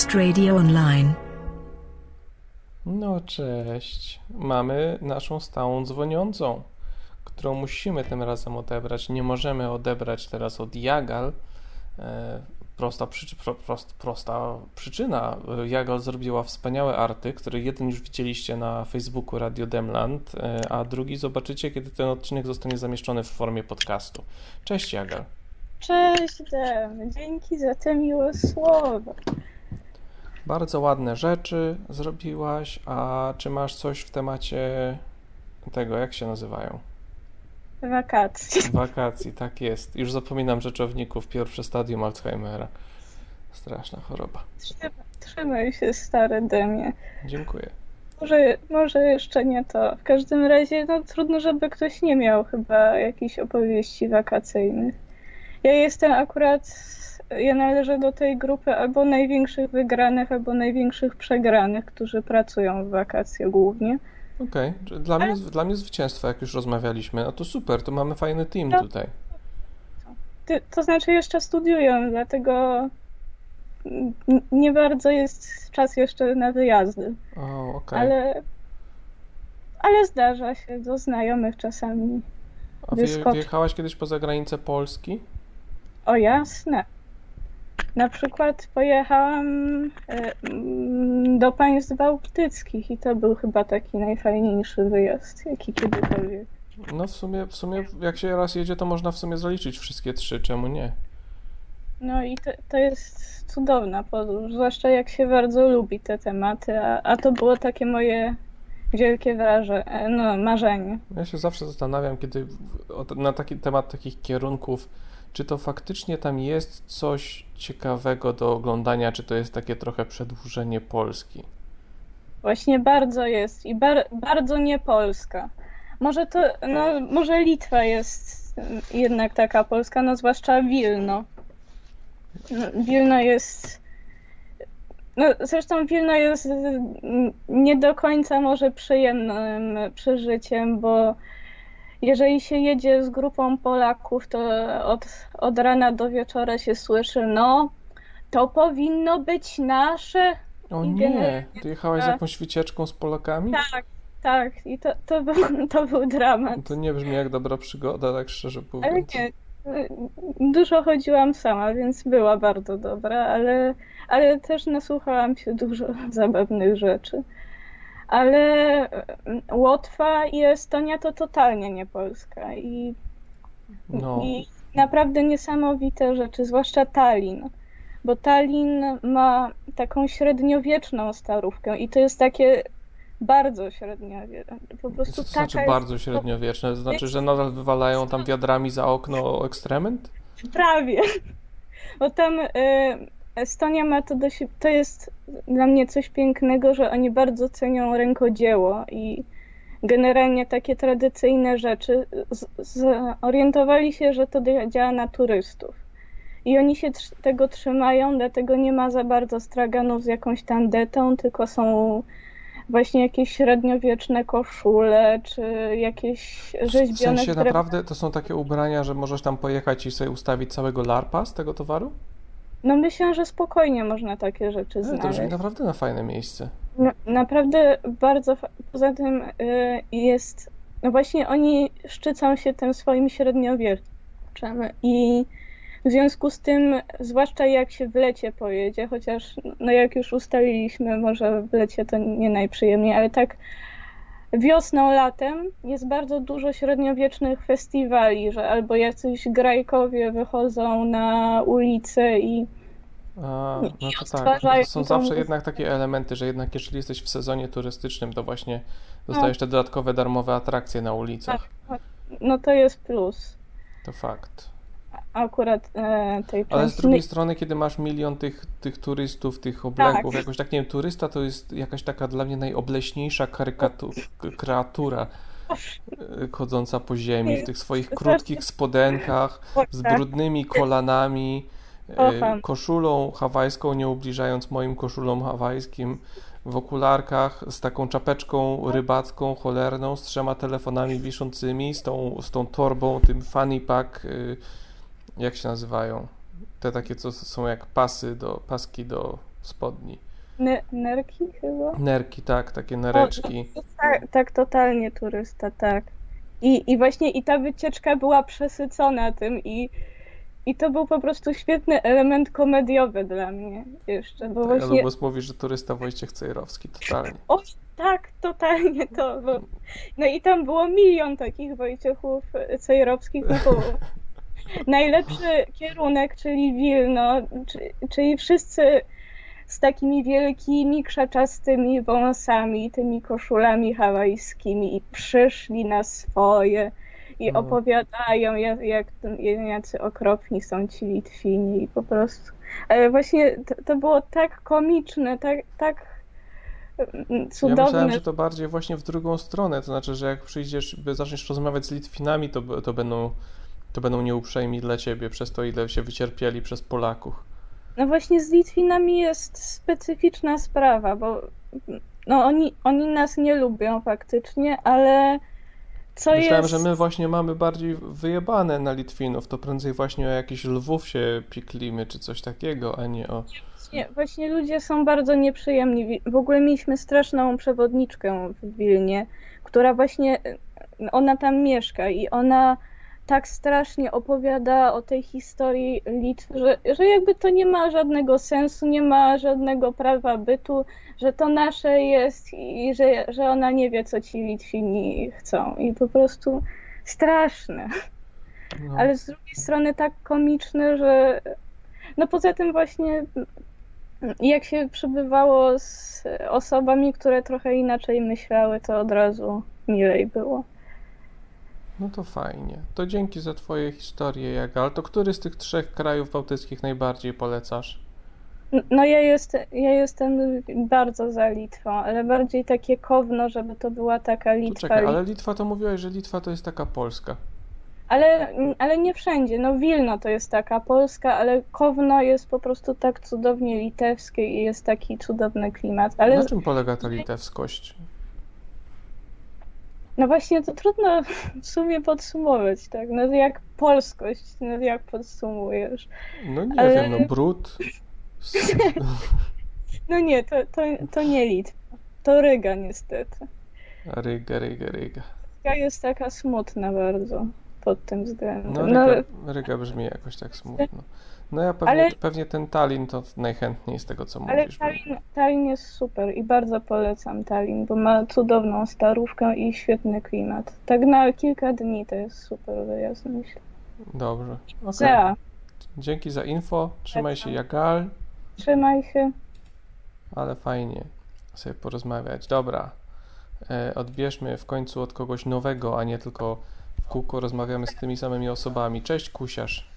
Speaker 7: Best radio online.
Speaker 3: No cześć. Mamy naszą stałą dzwoniącą, którą musimy tym razem odebrać. Nie możemy odebrać teraz od Jagal. E, Prosta, przyczy, pro, prost, prosta przyczyna. Jagal zrobiła wspaniałe arty, które jeden już widzieliście na Facebooku Radio Demland, e, a drugi zobaczycie, kiedy ten odcinek zostanie zamieszczony w formie podcastu. Cześć Jagal.
Speaker 8: Cześć, Dem. Dzięki za te miłe słowa.
Speaker 3: Bardzo ładne rzeczy zrobiłaś, a czy masz coś w temacie tego, jak się nazywają?
Speaker 8: Wakacje.
Speaker 3: Wakacji, tak jest. Już zapominam rzeczowników, pierwsze stadium Alzheimera. Straszna choroba.
Speaker 8: Trzymaj, się, stare Demie.
Speaker 3: Dziękuję.
Speaker 8: Może, może jeszcze nie to. W każdym razie, no trudno, żeby ktoś nie miał chyba jakichś opowieści wakacyjnych. Ja jestem akurat, ja należę do tej grupy albo największych wygranych, albo największych przegranych, którzy pracują w wakacje głównie.
Speaker 3: Okej, dla, mnie, dla mnie zwycięstwo, jak już rozmawialiśmy. No to super, to mamy fajny team
Speaker 8: No.
Speaker 3: tutaj.
Speaker 8: Ty, to znaczy jeszcze studiuję, dlatego nie bardzo jest czas jeszcze na wyjazdy.
Speaker 3: O, okej.
Speaker 8: Ale, ale zdarza się do znajomych czasami
Speaker 3: A wyje, wyjechałaś kiedyś poza granicę Polski?
Speaker 8: O jasne. Na przykład pojechałam e, mm, do państw bałtyckich i to był chyba taki najfajniejszy wyjazd, jaki kiedykolwiek.
Speaker 3: No w sumie, w sumie jak się raz jedzie, to można w sumie zaliczyć wszystkie trzy, czemu nie?
Speaker 8: No i to, to jest cudowna podróż, zwłaszcza jak się bardzo lubi te tematy, a, a to było takie moje wielkie wrażenie, no marzenie.
Speaker 3: Ja się zawsze zastanawiam, kiedy na taki temat takich kierunków, czy to faktycznie tam jest coś ciekawego do oglądania, czy to jest takie trochę przedłużenie Polski.
Speaker 8: Właśnie bardzo jest i bar, bardzo nie Polska. Może to, no może Litwa jest jednak taka Polska, no zwłaszcza Wilno. No, Wilno jest, no zresztą Wilno jest nie do końca może przyjemnym przeżyciem, bo jeżeli się jedzie z grupą Polaków, to od, od rana do wieczora się słyszy, no to powinno być nasze,
Speaker 3: O nie, ty jechałaś z jakąś wycieczką z Polakami?
Speaker 8: Tak, tak. I to, to, był, to był dramat.
Speaker 3: To nie brzmi jak dobra przygoda, tak szczerze
Speaker 8: Ale
Speaker 3: mówiąc.
Speaker 8: nie, dużo chodziłam sama, więc była bardzo dobra, ale, ale też nasłuchałam się dużo zabawnych rzeczy. Ale mm, Łotwa i Estonia to totalnie nie Polska i,
Speaker 3: No,
Speaker 8: i naprawdę niesamowite rzeczy, zwłaszcza Tallin. Bo Tallin ma taką średniowieczną starówkę i to jest takie bardzo średniowieczne. Po prostu
Speaker 3: to znaczy
Speaker 8: jest
Speaker 3: bardzo średniowieczne, to znaczy, że nadal wywalają tam wiadrami za okno ekstrement?
Speaker 8: Prawie. Bo tam y, Estonia ma to do siebie, to jest dla mnie coś pięknego, że oni bardzo cenią rękodzieło i generalnie takie tradycyjne rzeczy. Zorientowali się, że to dzia- działa na turystów. I oni się trz- tego trzymają, dlatego nie ma za bardzo straganów z jakąś tandetą, tylko są właśnie jakieś średniowieczne koszule, czy jakieś
Speaker 3: W
Speaker 8: rzeźbione
Speaker 3: sensie
Speaker 8: z drewna.
Speaker 3: naprawdę to są takie ubrania, że możesz tam pojechać i sobie ustawić całego larpa z tego towaru?
Speaker 8: No myślę, że spokojnie można takie rzeczy
Speaker 3: To
Speaker 8: znaleźć.
Speaker 3: brzmi naprawdę na fajne miejsce.
Speaker 8: No, naprawdę bardzo. Poza tym y, jest. No właśnie oni szczycą się tym swoim średniowieczem i w związku z tym, zwłaszcza jak się w lecie pojedzie, chociaż no jak już ustaliliśmy, może w lecie to nie najprzyjemniej, ale tak wiosną, latem jest bardzo dużo średniowiecznych festiwali, że albo jacyś grajkowie wychodzą na ulicę i
Speaker 3: A, no to tak.
Speaker 8: odtwarzają
Speaker 3: To są zawsze jednak takie elementy, że jednak jeżeli jesteś w sezonie turystycznym, to właśnie dostajesz te dodatkowe darmowe atrakcje na ulicach.
Speaker 8: no to jest plus.
Speaker 3: To fakt.
Speaker 8: Akurat e, tej
Speaker 3: Ale z drugiej strony, kiedy masz milion tych, tych turystów, tych obleków, jakoś tak, nie wiem, turysta to jest jakaś taka dla mnie najobleśniejsza karykatu, kreatura y, chodząca po ziemi, w tych swoich krótkich spodenkach, z
Speaker 8: Tak.
Speaker 3: brudnymi kolanami,
Speaker 8: Kocham.
Speaker 3: koszulą hawajską, nie ubliżając moim koszulom hawajskim, w okularkach, z taką czapeczką rybacką, cholerną, z trzema telefonami wiszącymi, z tą, z tą torbą, tym fanny pack, y, jak się nazywają? Te takie, co są jak pasy do, paski do spodni.
Speaker 8: Ne- nerki chyba?
Speaker 3: Nerki, tak, takie nereczki.
Speaker 8: Tak, tak, totalnie turysta, tak. I, I właśnie i ta wycieczka była przesycona tym i, i to był po prostu świetny element komediowy dla mnie jeszcze, bo właśnie
Speaker 3: Elubus mówi, że turysta Wojciech Cejrowski, totalnie.
Speaker 8: tak, totalnie to, bo, no i tam było milion takich Wojciechów Cejrowskich, no bo najlepszy kierunek, czyli Wilno, czy- czyli wszyscy z takimi wielkimi, krzaczastymi wąsami, tymi koszulami hawajskimi i przyszli na swoje i
Speaker 3: Mhm.
Speaker 8: opowiadają, jak, jak jacy okropni są ci Litwini i po prostu. Ale właśnie to, to było tak komiczne, tak, tak mm,
Speaker 3: Ja
Speaker 8: cudowne.
Speaker 3: myślałem, że to bardziej właśnie w drugą stronę, to znaczy, że jak przyjdziesz, by zaczniesz rozmawiać z Litwinami, to, to będą to będą nieuprzejmi dla ciebie przez to, ile się wycierpieli przez Polaków.
Speaker 8: No właśnie z Litwinami jest specyficzna sprawa, bo no oni, oni nas nie lubią faktycznie, ale co
Speaker 3: Myślałem,
Speaker 8: jest...
Speaker 3: że my właśnie mamy bardziej wyjebane na Litwinów, to prędzej właśnie o jakichś lwów się piklimy, czy coś takiego, a nie o...
Speaker 8: Nie, właśnie ludzie są bardzo nieprzyjemni. W ogóle mieliśmy straszną przewodniczkę w Wilnie, która właśnie, ona tam mieszka i ona tak strasznie opowiada o tej historii Litwy, że, że jakby to nie ma żadnego sensu, nie ma żadnego prawa bytu, że to nasze jest i że, że ona nie wie, co ci Litwini chcą. I po prostu straszne.
Speaker 3: No.
Speaker 8: Ale z drugiej strony tak komiczne, że no poza tym właśnie jak się przebywało z osobami, które trochę inaczej myślały, to od razu milej było.
Speaker 3: No to fajnie. To dzięki za twoje historie, Jagal. To który z tych trzech krajów bałtyckich najbardziej polecasz?
Speaker 8: No ja, jest, ja jestem bardzo za Litwą, ale bardziej takie kowno, żeby to była taka Litwa.
Speaker 3: czekaj, ale Litwa to mówiłaś, że Litwa to jest taka Polska.
Speaker 8: Ale, ale nie wszędzie. No Wilno to jest taka Polska, ale Kowno jest po prostu tak cudownie litewskie i jest taki cudowny klimat. Ale
Speaker 3: Na czym polega ta litewskość?
Speaker 8: No właśnie to trudno w sumie podsumować, tak? No jak polskość, no jak podsumujesz?
Speaker 3: No nie
Speaker 8: Ale-
Speaker 3: wiem, no brud.
Speaker 8: No nie, to, to, to nie Litwa. To Ryga niestety.
Speaker 3: Ryga, Ryga, Ryga.
Speaker 8: Ryga jest taka smutna bardzo pod tym względem.
Speaker 3: No
Speaker 8: No,
Speaker 3: Ryga, Ryga brzmi jakoś tak smutno. No ja pewnie,
Speaker 8: Ale-
Speaker 3: pewnie ten Tallin to najchętniej z tego co
Speaker 8: ale
Speaker 3: mówisz. bo-
Speaker 8: Tallin, Tallin jest super i bardzo polecam Tallin, bo ma cudowną starówkę i świetny klimat. Tak na kilka dni to jest super wyjazd, myślę.
Speaker 3: Dobrze.
Speaker 8: Zea,
Speaker 3: Dzięki za info. Trzymaj się. Jagal.
Speaker 8: trzymaj się.
Speaker 3: Ale fajnie sobie porozmawiać. Dobra. E, odbierzmy w końcu od kogoś nowego, a nie tylko w kółko rozmawiamy z tymi samymi osobami. Cześć, Kusiarz.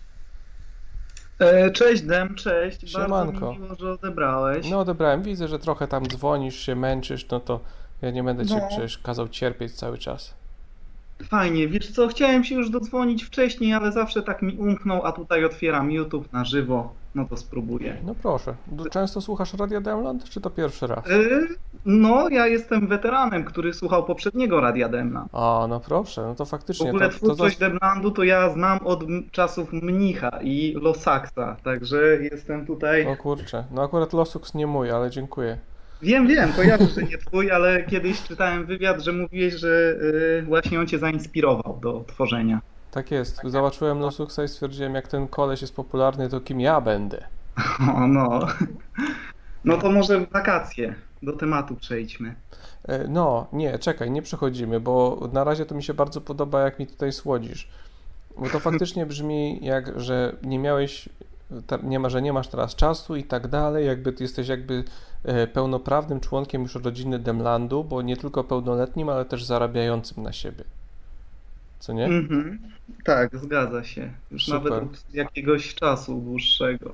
Speaker 9: E, Cześć Dem, cześć.
Speaker 3: Siemanko.
Speaker 9: Bardzo mi miło, że odebrałeś.
Speaker 3: No odebrałem. Widzę, że trochę tam dzwonisz, się męczysz, no to ja nie będę cię
Speaker 9: No.
Speaker 3: przecież kazał cierpieć cały czas.
Speaker 9: Fajnie, wiesz co, chciałem się już dodzwonić wcześniej, ale zawsze tak mi umknął, a tutaj otwieram YouTube na żywo. No to spróbuję.
Speaker 3: No proszę. Często słuchasz Radia Demland, czy to pierwszy raz?
Speaker 9: E, No, ja jestem weteranem, który słuchał poprzedniego Radia Demna.
Speaker 3: A, no proszę, no to
Speaker 9: W
Speaker 3: faktycznie
Speaker 9: ogóle
Speaker 3: to, to
Speaker 9: twórczość
Speaker 3: za...
Speaker 9: Demlandu to ja znam od czasów Mnicha i Losaksa, także jestem tutaj...
Speaker 3: O kurczę, no akurat Losux nie mój, ale dziękuję.
Speaker 9: Wiem, wiem, kojarzę, że nie twój, ale kiedyś czytałem wywiad, że mówiłeś, że y, właśnie on cię zainspirował do tworzenia.
Speaker 3: Tak jest, zobaczyłem Losuxa i stwierdziłem, jak ten koleś jest popularny, to kim ja będę?
Speaker 9: O, no. No to może w wakacje. Do tematu przejdźmy.
Speaker 3: E, No, nie, czekaj, nie przechodzimy, bo na razie to mi się bardzo podoba, jak mi tutaj słodzisz. Bo to faktycznie brzmi jak, że nie miałeś, nie ma, że nie masz teraz czasu i tak dalej, jakby ty jesteś jakby e, pełnoprawnym członkiem już rodziny Demlandu, bo nie tylko pełnoletnim, ale też zarabiającym na siebie. Co nie?
Speaker 9: Mhm. Tak, zgadza się. Już
Speaker 3: Super.
Speaker 9: nawet od jakiegoś czasu dłuższego.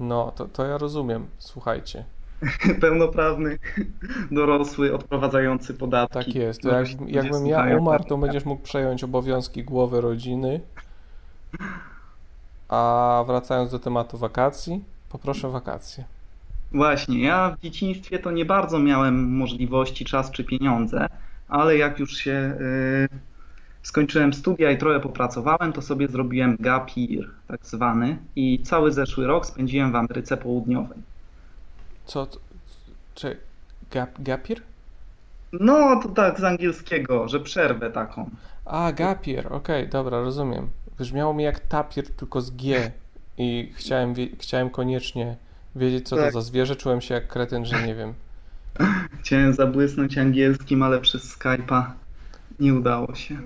Speaker 3: No, to, to ja rozumiem, słuchajcie.
Speaker 9: Pełnoprawny, dorosły, odprowadzający podatki.
Speaker 3: Tak jest. To jak, jakbym ja umarł, to będziesz mógł przejąć obowiązki głowy rodziny. A wracając do tematu wakacji, poproszę wakacje.
Speaker 9: Właśnie, ja w dzieciństwie to nie bardzo miałem możliwości, czas czy pieniądze, ale jak już się y, skończyłem studia i trochę popracowałem, to sobie zrobiłem gap year, tak zwany, i cały zeszły rok spędziłem w Ameryce Południowej.
Speaker 3: Co? to- Czy gap, gapir?
Speaker 9: No, to tak z angielskiego, że przerwę taką.
Speaker 3: A, gapier, okej, dobra, rozumiem. Brzmiało mi jak tapir, tylko z G i chciałem, chciałem koniecznie wiedzieć, co to
Speaker 9: Tak.
Speaker 3: za zwierzę. Czułem się jak kretyn, że nie wiem.
Speaker 9: Chciałem zabłysnąć angielskim, ale przez Skype'a nie udało się.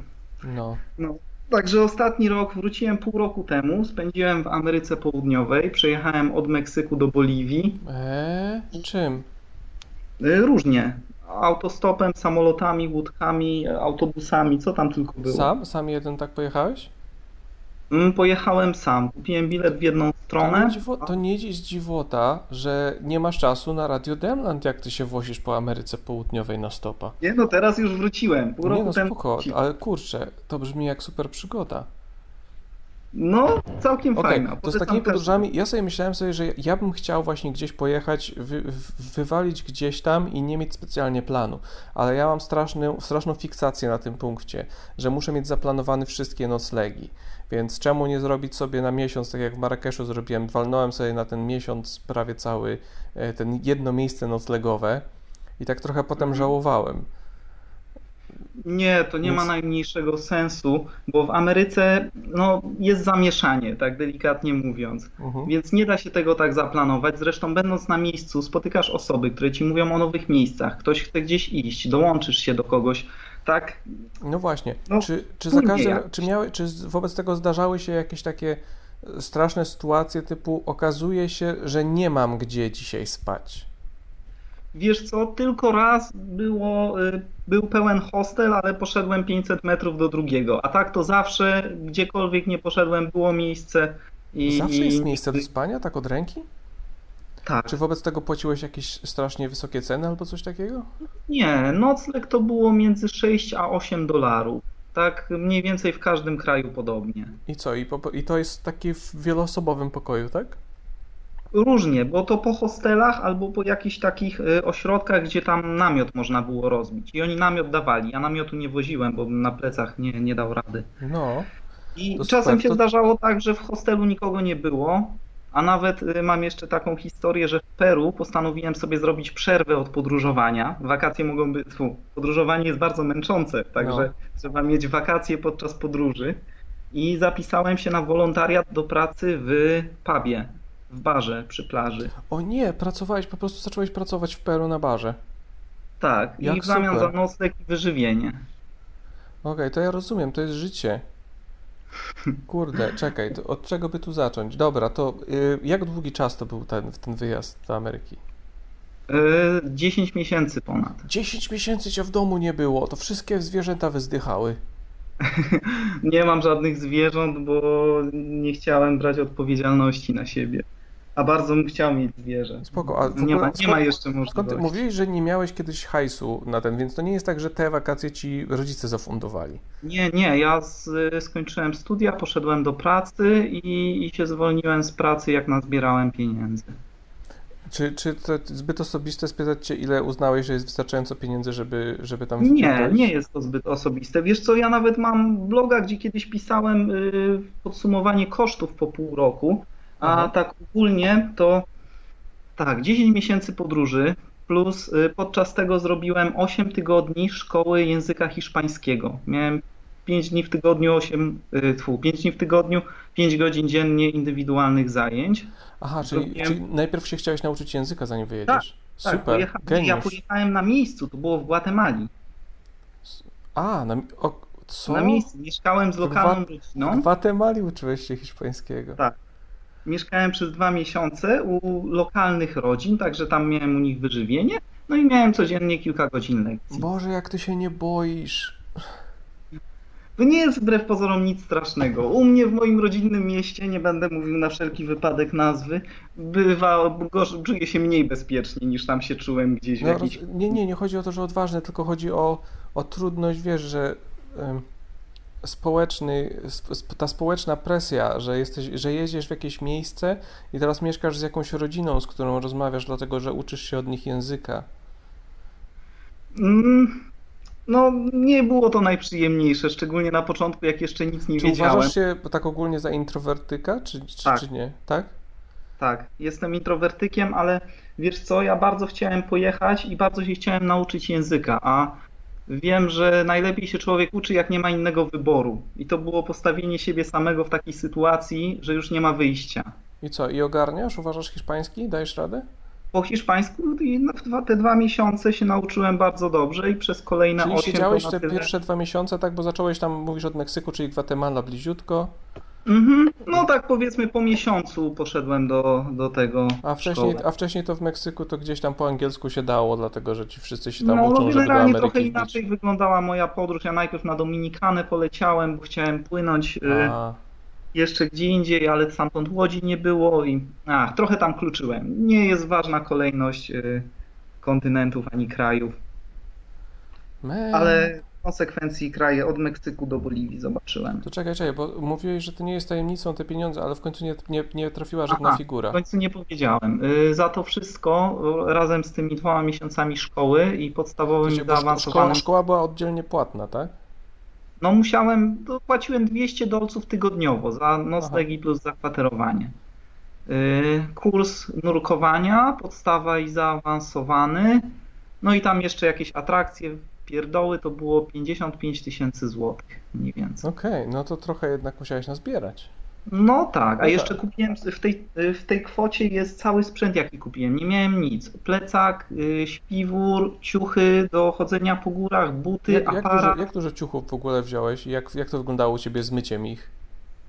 Speaker 3: No,
Speaker 9: Także ostatni rok wróciłem pół roku temu, spędziłem w Ameryce Południowej, przejechałem od Meksyku do Boliwii.
Speaker 3: eee, czym?
Speaker 9: Y, Różnie. Autostopem, samolotami, łódkami, autobusami, co tam tylko było.
Speaker 3: Sam? Sam jeden tak pojechałeś?
Speaker 9: Mm, Pojechałem sam. Kupiłem bilet w jedną stronę.
Speaker 3: to nie jest dziwota, że nie masz czasu na Radio Demland, jak ty się wozisz po Ameryce Południowej na stopa.
Speaker 9: Nie no, teraz już wróciłem. Pół
Speaker 3: Nie
Speaker 9: roku
Speaker 3: no
Speaker 9: temu
Speaker 3: spoko, ale kurczę, to brzmi jak super przygoda.
Speaker 9: No, całkiem
Speaker 3: Okej,
Speaker 9: fajna.
Speaker 3: to z takimi podróżami, ja sobie myślałem sobie, że ja bym chciał właśnie gdzieś pojechać, wy, wywalić gdzieś tam i nie mieć specjalnie planu, ale ja mam straszny, straszną fiksację na tym punkcie, że muszę mieć zaplanowane wszystkie noclegi, więc czemu nie zrobić sobie na miesiąc, tak jak w Marrakeszu zrobiłem, walnąłem sobie na ten miesiąc prawie cały, e, ten jedno miejsce noclegowe i tak trochę potem
Speaker 9: Mhm.
Speaker 3: żałowałem.
Speaker 9: Nie, to nie
Speaker 3: Więc-
Speaker 9: ma najmniejszego sensu, bo w Ameryce no, jest zamieszanie, tak delikatnie mówiąc.
Speaker 3: Mhm.
Speaker 9: Więc nie da się tego tak zaplanować. Zresztą, będąc na miejscu, spotykasz osoby, które ci mówią o nowych miejscach. Ktoś chce gdzieś iść, dołączysz się do kogoś. Tak,
Speaker 3: No właśnie,
Speaker 9: No,
Speaker 3: czy, czy za każdym, czy, miały, czy wobec tego zdarzały się jakieś takie e, straszne sytuacje typu okazuje się, że nie mam gdzie dzisiaj spać?
Speaker 9: Wiesz co, tylko raz było, y, był pełen hostel, ale poszedłem 500 metrów do drugiego. A tak to zawsze, gdziekolwiek nie poszedłem, było miejsce. I,
Speaker 3: Zawsze
Speaker 9: i-
Speaker 3: jest miejsce do spania, tak od ręki?
Speaker 9: Tak.
Speaker 3: Czy wobec tego płaciłeś jakieś strasznie wysokie ceny albo coś takiego?
Speaker 9: Nie, nocleg to było między 6 a 8 dolarów. Tak mniej więcej w każdym kraju podobnie.
Speaker 3: I co? I, po, i to jest taki w wieloosobowym pokoju, tak?
Speaker 9: Różnie, bo to po hostelach albo po jakichś takich y, ośrodkach, gdzie tam namiot można było rozbić. I oni namiot dawali. Ja namiotu nie woziłem, bo bym na plecach nie, nie dał rady.
Speaker 3: No.
Speaker 9: I czasem
Speaker 3: super,
Speaker 9: się
Speaker 3: to-
Speaker 9: zdarzało tak, że w hostelu nikogo nie było. A nawet y, mam jeszcze taką historię, że w Peru postanowiłem sobie zrobić przerwę od podróżowania. Wakacje mogą być. Podróżowanie jest bardzo męczące, także
Speaker 3: No.
Speaker 9: trzeba mieć wakacje podczas podróży. I zapisałem się na wolontariat do pracy w pubie, w barze przy plaży.
Speaker 3: O nie, pracowałeś, po prostu zacząłeś pracować w Peru na barze.
Speaker 9: Tak,
Speaker 3: Jak
Speaker 9: i w zamian
Speaker 3: super.
Speaker 9: za nocleg i wyżywienie.
Speaker 3: Okej, to ja rozumiem, to jest życie. Kurde, czekaj, od czego by tu zacząć? Dobra, to y, jak długi czas to był ten, ten wyjazd do Ameryki?
Speaker 9: Y, 10 miesięcy ponad.
Speaker 3: 10 miesięcy cię w domu nie było, to wszystkie zwierzęta wyzdychały.
Speaker 9: Nie mam żadnych zwierząt, bo nie chciałem brać odpowiedzialności na siebie. A bardzo bym chciał mieć zwierzę.
Speaker 3: Spoko, a
Speaker 9: Nie ma, nie ma
Speaker 3: skąd-
Speaker 9: jeszcze
Speaker 3: Skąd ty
Speaker 9: możliwości.
Speaker 3: mówiłeś, że nie miałeś kiedyś hajsu na ten, więc to nie jest tak, że te wakacje ci rodzice zafundowali.
Speaker 9: Nie, nie, ja z, skończyłem studia, poszedłem do pracy i, i się zwolniłem z pracy, jak nazbierałem pieniędzy.
Speaker 3: Czy, czy to zbyt osobiste spytać cię, ile uznałeś, że jest wystarczająco pieniędzy, żeby, żeby tam
Speaker 9: Nie, nie jest to zbyt osobiste. Wiesz co, ja nawet mam bloga, gdzie kiedyś pisałem y, podsumowanie kosztów po pół roku, a
Speaker 3: Aha.
Speaker 9: tak ogólnie to tak, 10 miesięcy podróży, plus y, podczas tego zrobiłem 8 tygodni szkoły języka hiszpańskiego. Miałem 5 dni w tygodniu, 8, y, tfu, 5 dni w tygodniu, 5 godzin dziennie indywidualnych zajęć.
Speaker 3: Aha, czyli,
Speaker 9: Zrobiłem-
Speaker 3: czyli najpierw się chciałeś nauczyć języka, zanim wyjedziesz.
Speaker 9: Tak,
Speaker 3: Super,
Speaker 9: pojecha- nie, ja
Speaker 3: geniusz.
Speaker 9: pojechałem na miejscu, to było w Gwatemali.
Speaker 3: A, na, o, co?
Speaker 9: Na miejscu, mieszkałem z lokalną
Speaker 3: Gwa-
Speaker 9: rodziną.
Speaker 3: W Gwatemali uczyłeś się hiszpańskiego.
Speaker 9: Tak. Mieszkałem przez dwa miesiące u lokalnych rodzin, także tam miałem u nich wyżywienie. No i miałem codziennie kilka godzin lekcji.
Speaker 3: Boże, jak ty się nie boisz.
Speaker 9: To nie jest wbrew pozorom nic strasznego. U mnie w moim rodzinnym mieście, nie będę mówił na wszelki wypadek nazwy, bywa, gorz, czuję się mniej bezpiecznie niż tam się czułem gdzieś w
Speaker 3: No,
Speaker 9: jakiejś...
Speaker 3: roz... Nie, nie, nie chodzi o to, że odważne, tylko chodzi o, o trudność, wiesz, że społeczny, sp- sp- ta społeczna presja, że jesteś, że jedziesz w jakieś miejsce i teraz mieszkasz z jakąś rodziną, z którą rozmawiasz, dlatego że uczysz się od nich języka.
Speaker 9: Mm, No, nie było to najprzyjemniejsze, szczególnie na początku, jak jeszcze nic nie
Speaker 3: Czy
Speaker 9: wiedziałem.
Speaker 3: uważasz się tak ogólnie za introwertyka, czy, czy,
Speaker 9: Tak.
Speaker 3: czy nie? Tak?
Speaker 9: Tak, jestem introwertykiem, ale wiesz co, ja bardzo chciałem pojechać i bardzo się chciałem nauczyć języka, a wiem, że najlepiej się człowiek uczy, jak nie ma innego wyboru. I to było postawienie siebie samego w takiej sytuacji, że już nie ma wyjścia.
Speaker 3: I co, i ogarniasz? Uważasz hiszpański? Dajesz radę?
Speaker 9: Po hiszpańsku te dwa miesiące się nauczyłem bardzo dobrze i przez kolejne
Speaker 3: Czyli
Speaker 9: osiem
Speaker 3: siedziałeś
Speaker 9: to
Speaker 3: te
Speaker 9: tyle-
Speaker 3: pierwsze dwa miesiące, tak? Bo zacząłeś tam, mówisz od Meksyku, czyli Gwatemala bliziutko,
Speaker 9: Mhm. No tak powiedzmy po miesiącu poszedłem do, do tego
Speaker 3: a wcześniej,
Speaker 9: szkoły.
Speaker 3: a wcześniej to w Meksyku to gdzieś tam po angielsku się dało, dlatego że ci wszyscy się tam
Speaker 9: No,
Speaker 3: uczą, żeby do
Speaker 9: generalnie trochę
Speaker 3: Ameryki
Speaker 9: inaczej
Speaker 3: wbić.
Speaker 9: wyglądała moja podróż. Ja najpierw na Dominikanę poleciałem, bo chciałem płynąć y,
Speaker 3: A,
Speaker 9: jeszcze gdzie indziej, ale stamtąd łodzi nie było i ach, trochę tam kluczyłem. Nie jest ważna kolejność y, kontynentów ani krajów,
Speaker 3: man.
Speaker 9: ale konsekwencji kraje od Meksyku do Boliwii zobaczyłem.
Speaker 3: To czekaj, czekaj, bo mówiłeś, że to nie jest tajemnicą te pieniądze, ale w końcu nie, nie, nie trafiła żadna
Speaker 9: Aha,
Speaker 3: figura.
Speaker 9: W końcu nie powiedziałem. Y, Za to wszystko y, razem z tymi dwoma miesiącami szkoły i podstawowym
Speaker 3: bo szko- szkoła,
Speaker 9: zaawansowanym
Speaker 3: szkoła była oddzielnie płatna, tak?
Speaker 9: No musiałem, to płaciłem 200 dolców tygodniowo za noclegi plus zakwaterowanie. Yy, Kurs nurkowania, podstawa i zaawansowany. No i tam jeszcze jakieś atrakcje pierdoły to było 55 tysięcy złotych, mniej więcej.
Speaker 3: Okej, no to trochę jednak musiałeś nazbierać.
Speaker 9: No tak, a
Speaker 3: No
Speaker 9: jeszcze
Speaker 3: tak.
Speaker 9: kupiłem w tej, w tej kwocie jest cały sprzęt, jaki kupiłem. Nie miałem nic. Plecak, y, śpiwór, ciuchy do chodzenia po górach, buty,
Speaker 3: Jak, jak,
Speaker 9: aparat.
Speaker 3: dużo, jak dużo ciuchów w ogóle wziąłeś jak, jak to wyglądało u ciebie z myciem ich?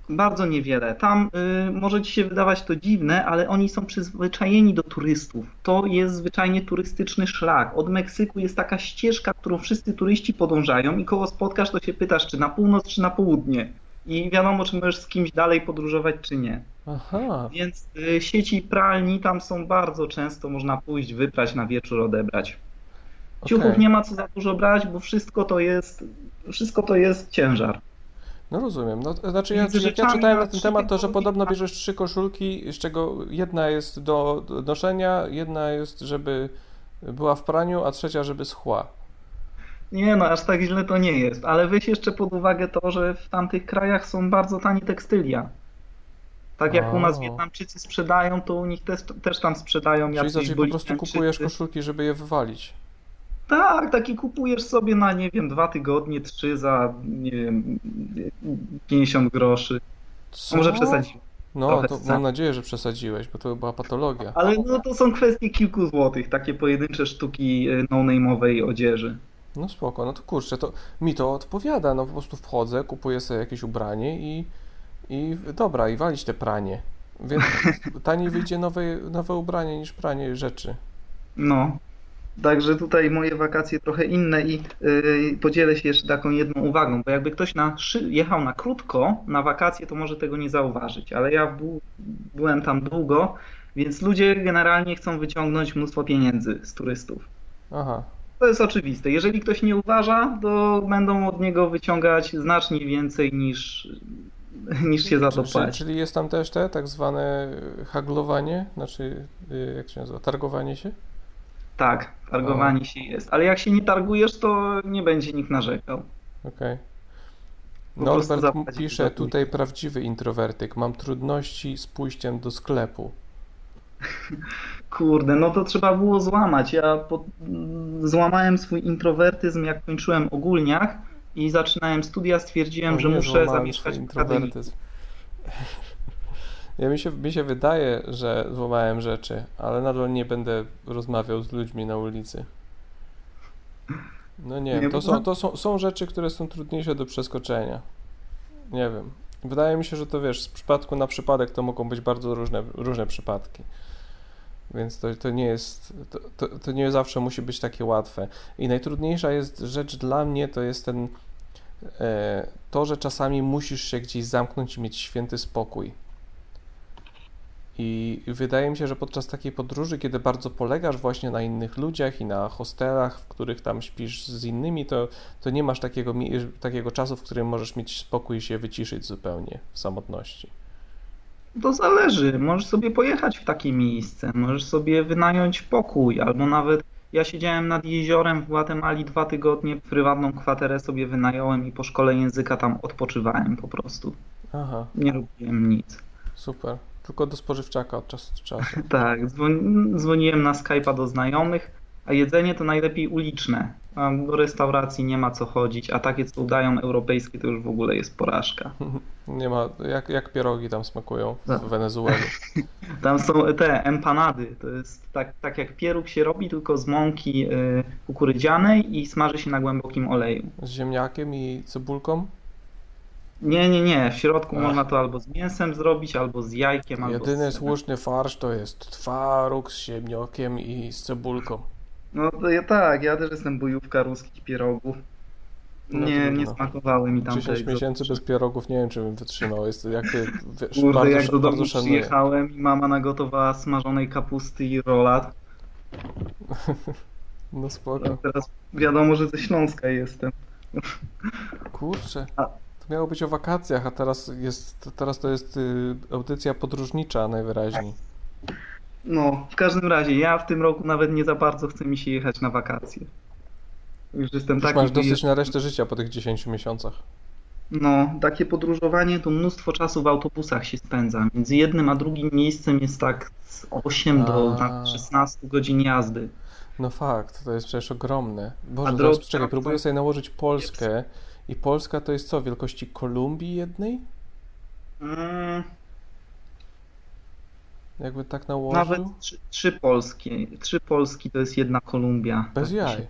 Speaker 9: Bardzo niewiele. Tam y, może ci się wydawać to dziwne, ale oni są przyzwyczajeni do turystów. To jest zwyczajnie turystyczny szlak. Od Meksyku jest taka ścieżka, którą wszyscy turyści podążają i koło spotkasz, to się pytasz, czy na północ, czy na południe. I wiadomo, czy możesz z kimś dalej podróżować, czy nie.
Speaker 3: Aha,
Speaker 9: Więc y, sieci pralni tam są bardzo często, można pójść, wyprać na wieczór, odebrać. Ciuchów
Speaker 3: okej.
Speaker 9: nie ma co za dużo brać, bo wszystko to jest, wszystko to jest ciężar.
Speaker 3: No rozumiem. No, to znaczy ja, jak ja czytałem
Speaker 9: na
Speaker 3: ten temat, to że podobno
Speaker 9: tak.
Speaker 3: bierzesz trzy koszulki, z czego jedna jest do noszenia, jedna jest, żeby była w praniu, a trzecia, żeby schła.
Speaker 9: Nie no, aż tak źle to nie jest, ale weź jeszcze pod uwagę to, że w tamtych krajach są bardzo tanie tekstylia. Tak jak u nas. Wietnamczycy sprzedają, to u nich też, też tam sprzedają
Speaker 3: Czyli,
Speaker 9: jacyś
Speaker 3: znaczy po prostu kupujesz koszulki, żeby je wywalić.
Speaker 9: Tak, taki kupujesz sobie na, nie wiem, dwa tygodnie, trzy za, nie wiem, 50 groszy.
Speaker 3: Co?
Speaker 9: Może przesadziłem.
Speaker 3: No, to mam nadzieję, że przesadziłeś, bo to była patologia.
Speaker 9: Ale no to są kwestie kilku złotych, takie pojedyncze sztuki y, no-name'owej odzieży.
Speaker 3: No spoko, no to kurczę, to mi to odpowiada, no po prostu wchodzę, kupuję sobie jakieś ubranie i, i dobra, i walić te pranie. Więc taniej wyjdzie nowe, nowe ubranie niż pranie rzeczy.
Speaker 9: No. Także tutaj moje wakacje trochę inne i yy, podzielę się jeszcze taką jedną uwagą, bo jakby ktoś na, jechał na krótko na wakacje, to może tego nie zauważyć, ale ja byłem tam długo, więc ludzie generalnie chcą wyciągnąć mnóstwo pieniędzy z turystów.
Speaker 3: Aha,
Speaker 9: To jest oczywiste. Jeżeli ktoś nie uważa, to będą od niego wyciągać znacznie więcej niż, niż się za to płaci.
Speaker 3: Czyli jest tam też te tak zwane haglowanie, znaczy y, jak się nazywa, targowanie się?
Speaker 9: Tak, targowanie się jest. Ale jak się nie targujesz, to nie będzie nikt narzekał.
Speaker 3: Okej.
Speaker 9: Prostu
Speaker 3: Norbert pisze tutaj prawdziwy introwertyk. Mam trudności z pójściem do sklepu.
Speaker 9: Kurde, no to trzeba było złamać. Ja po... złamałem swój introwertyzm, jak kończyłem ogólniach i zaczynałem studia, stwierdziłem,
Speaker 3: O
Speaker 9: że muszę zamieszkać w akademii.
Speaker 3: Ja mi się, mi się wydaje, że złamałem rzeczy, ale nadal nie będę rozmawiał z ludźmi na ulicy. No nie, wiem, to, są, to są, są rzeczy, które są trudniejsze do przeskoczenia. Nie wiem. Wydaje mi się, że to wiesz, z przypadku na przypadek to mogą być bardzo różne, różne przypadki. Więc to, to nie jest, to, to, to nie zawsze musi być takie łatwe. I najtrudniejsza jest rzecz dla mnie, to jest ten, e, to, że czasami musisz się gdzieś zamknąć i mieć święty spokój. I wydaje mi się, że podczas takiej podróży, kiedy bardzo polegasz właśnie na innych ludziach i na hostelach, w których tam śpisz z innymi, to, to nie masz takiego, takiego czasu, w którym możesz mieć spokój i się wyciszyć zupełnie w samotności.
Speaker 9: To zależy. Możesz sobie pojechać w takie miejsce, możesz sobie wynająć pokój, albo nawet ja siedziałem nad jeziorem w Gwatemali dwa tygodnie, prywatną kwaterę sobie wynająłem i po szkole języka tam odpoczywałem po prostu.
Speaker 3: Aha,
Speaker 9: Nie robiłem nic.
Speaker 3: super. Tylko do spożywczaka od czasu do czasu.
Speaker 9: Tak, dzwon- dzwoniłem na Skype'a do znajomych, a jedzenie to najlepiej uliczne. Do restauracji nie ma co chodzić, a takie co udają europejskie to już w ogóle jest porażka.
Speaker 3: Nie ma, jak, jak pierogi tam smakują
Speaker 9: Tak.
Speaker 3: w Wenezueli.
Speaker 9: Tam są te empanady, to jest tak, tak jak pieróg się robi, tylko z mąki y, kukurydzianej i smaży się na głębokim oleju.
Speaker 3: Z ziemniakiem i cebulką.
Speaker 9: Nie, nie, nie, w środku
Speaker 3: Ach.
Speaker 9: można to albo z mięsem zrobić, albo z jajkiem, albo
Speaker 3: Jedyny
Speaker 9: z...
Speaker 3: słuszny farsz to jest twaróg z ziemniakiem i z cebulką.
Speaker 9: No to ja tak, ja też jestem bojówka ruskich pierogów.
Speaker 3: No
Speaker 9: Nie,
Speaker 3: trudno.
Speaker 9: nie smakowały mi tam
Speaker 3: 10
Speaker 9: te
Speaker 3: miesięcy bez pierogów, nie wiem czy bym wytrzymał. Jest jakby, wiesz,
Speaker 9: Kurde,
Speaker 3: bardzo,
Speaker 9: jak do domu przyjechałem i mama nagotowała smażonej kapusty i rolat,
Speaker 3: No spoko.
Speaker 9: teraz wiadomo, że ze Śląska jestem.
Speaker 3: Kurczę,
Speaker 9: A-
Speaker 3: miało być o wakacjach, a teraz jest, teraz to jest y, audycja podróżnicza najwyraźniej.
Speaker 9: No, w każdym razie, ja w tym roku nawet nie za bardzo chce mi się jechać na wakacje. Już jestem
Speaker 3: Już
Speaker 9: taki
Speaker 3: masz dosyć
Speaker 9: wyjeżdżony.
Speaker 3: na resztę życia po tych 10 miesiącach.
Speaker 9: No, takie podróżowanie to mnóstwo czasu w autobusach się spędza. Między jednym a drugim miejscem jest tak z 8 do
Speaker 3: A.
Speaker 9: nawet 16 godzin jazdy.
Speaker 3: No fakt, to jest przecież ogromne. Boże,
Speaker 9: A
Speaker 3: czekaj, próbuję sobie nałożyć Polskę i Polska to jest co, wielkości Kolumbii jednej?
Speaker 9: Mm,
Speaker 3: Jakby tak nałożył?
Speaker 9: nawet trzy, trzy polskie, trzy Polski to jest jedna Kolumbia.
Speaker 3: Bez
Speaker 9: Tak
Speaker 3: jaj.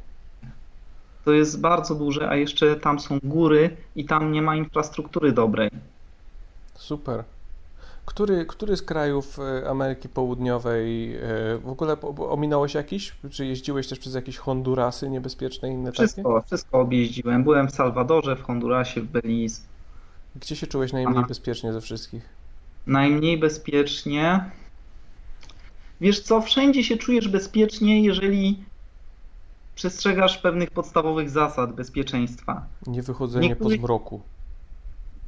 Speaker 9: To jest bardzo duże, a jeszcze tam są góry i tam nie ma infrastruktury dobrej.
Speaker 3: Super. Który, który z krajów e, Ameryki Południowej e, w ogóle po- ominąłeś jakiś? Czy jeździłeś też przez jakieś Hondurasy niebezpieczne inne takie?
Speaker 9: Wszystko, wszystko objeździłem. Byłem w Salwadorze, w Hondurasie, w Belize.
Speaker 3: Gdzie się czułeś najmniej
Speaker 9: Aha.
Speaker 3: bezpiecznie ze wszystkich?
Speaker 9: Najmniej bezpiecznie. Wiesz co, wszędzie się czujesz bezpiecznie, jeżeli przestrzegasz pewnych podstawowych zasad bezpieczeństwa.
Speaker 3: Nie wychodzenie po
Speaker 9: Niektórych-
Speaker 3: zmroku.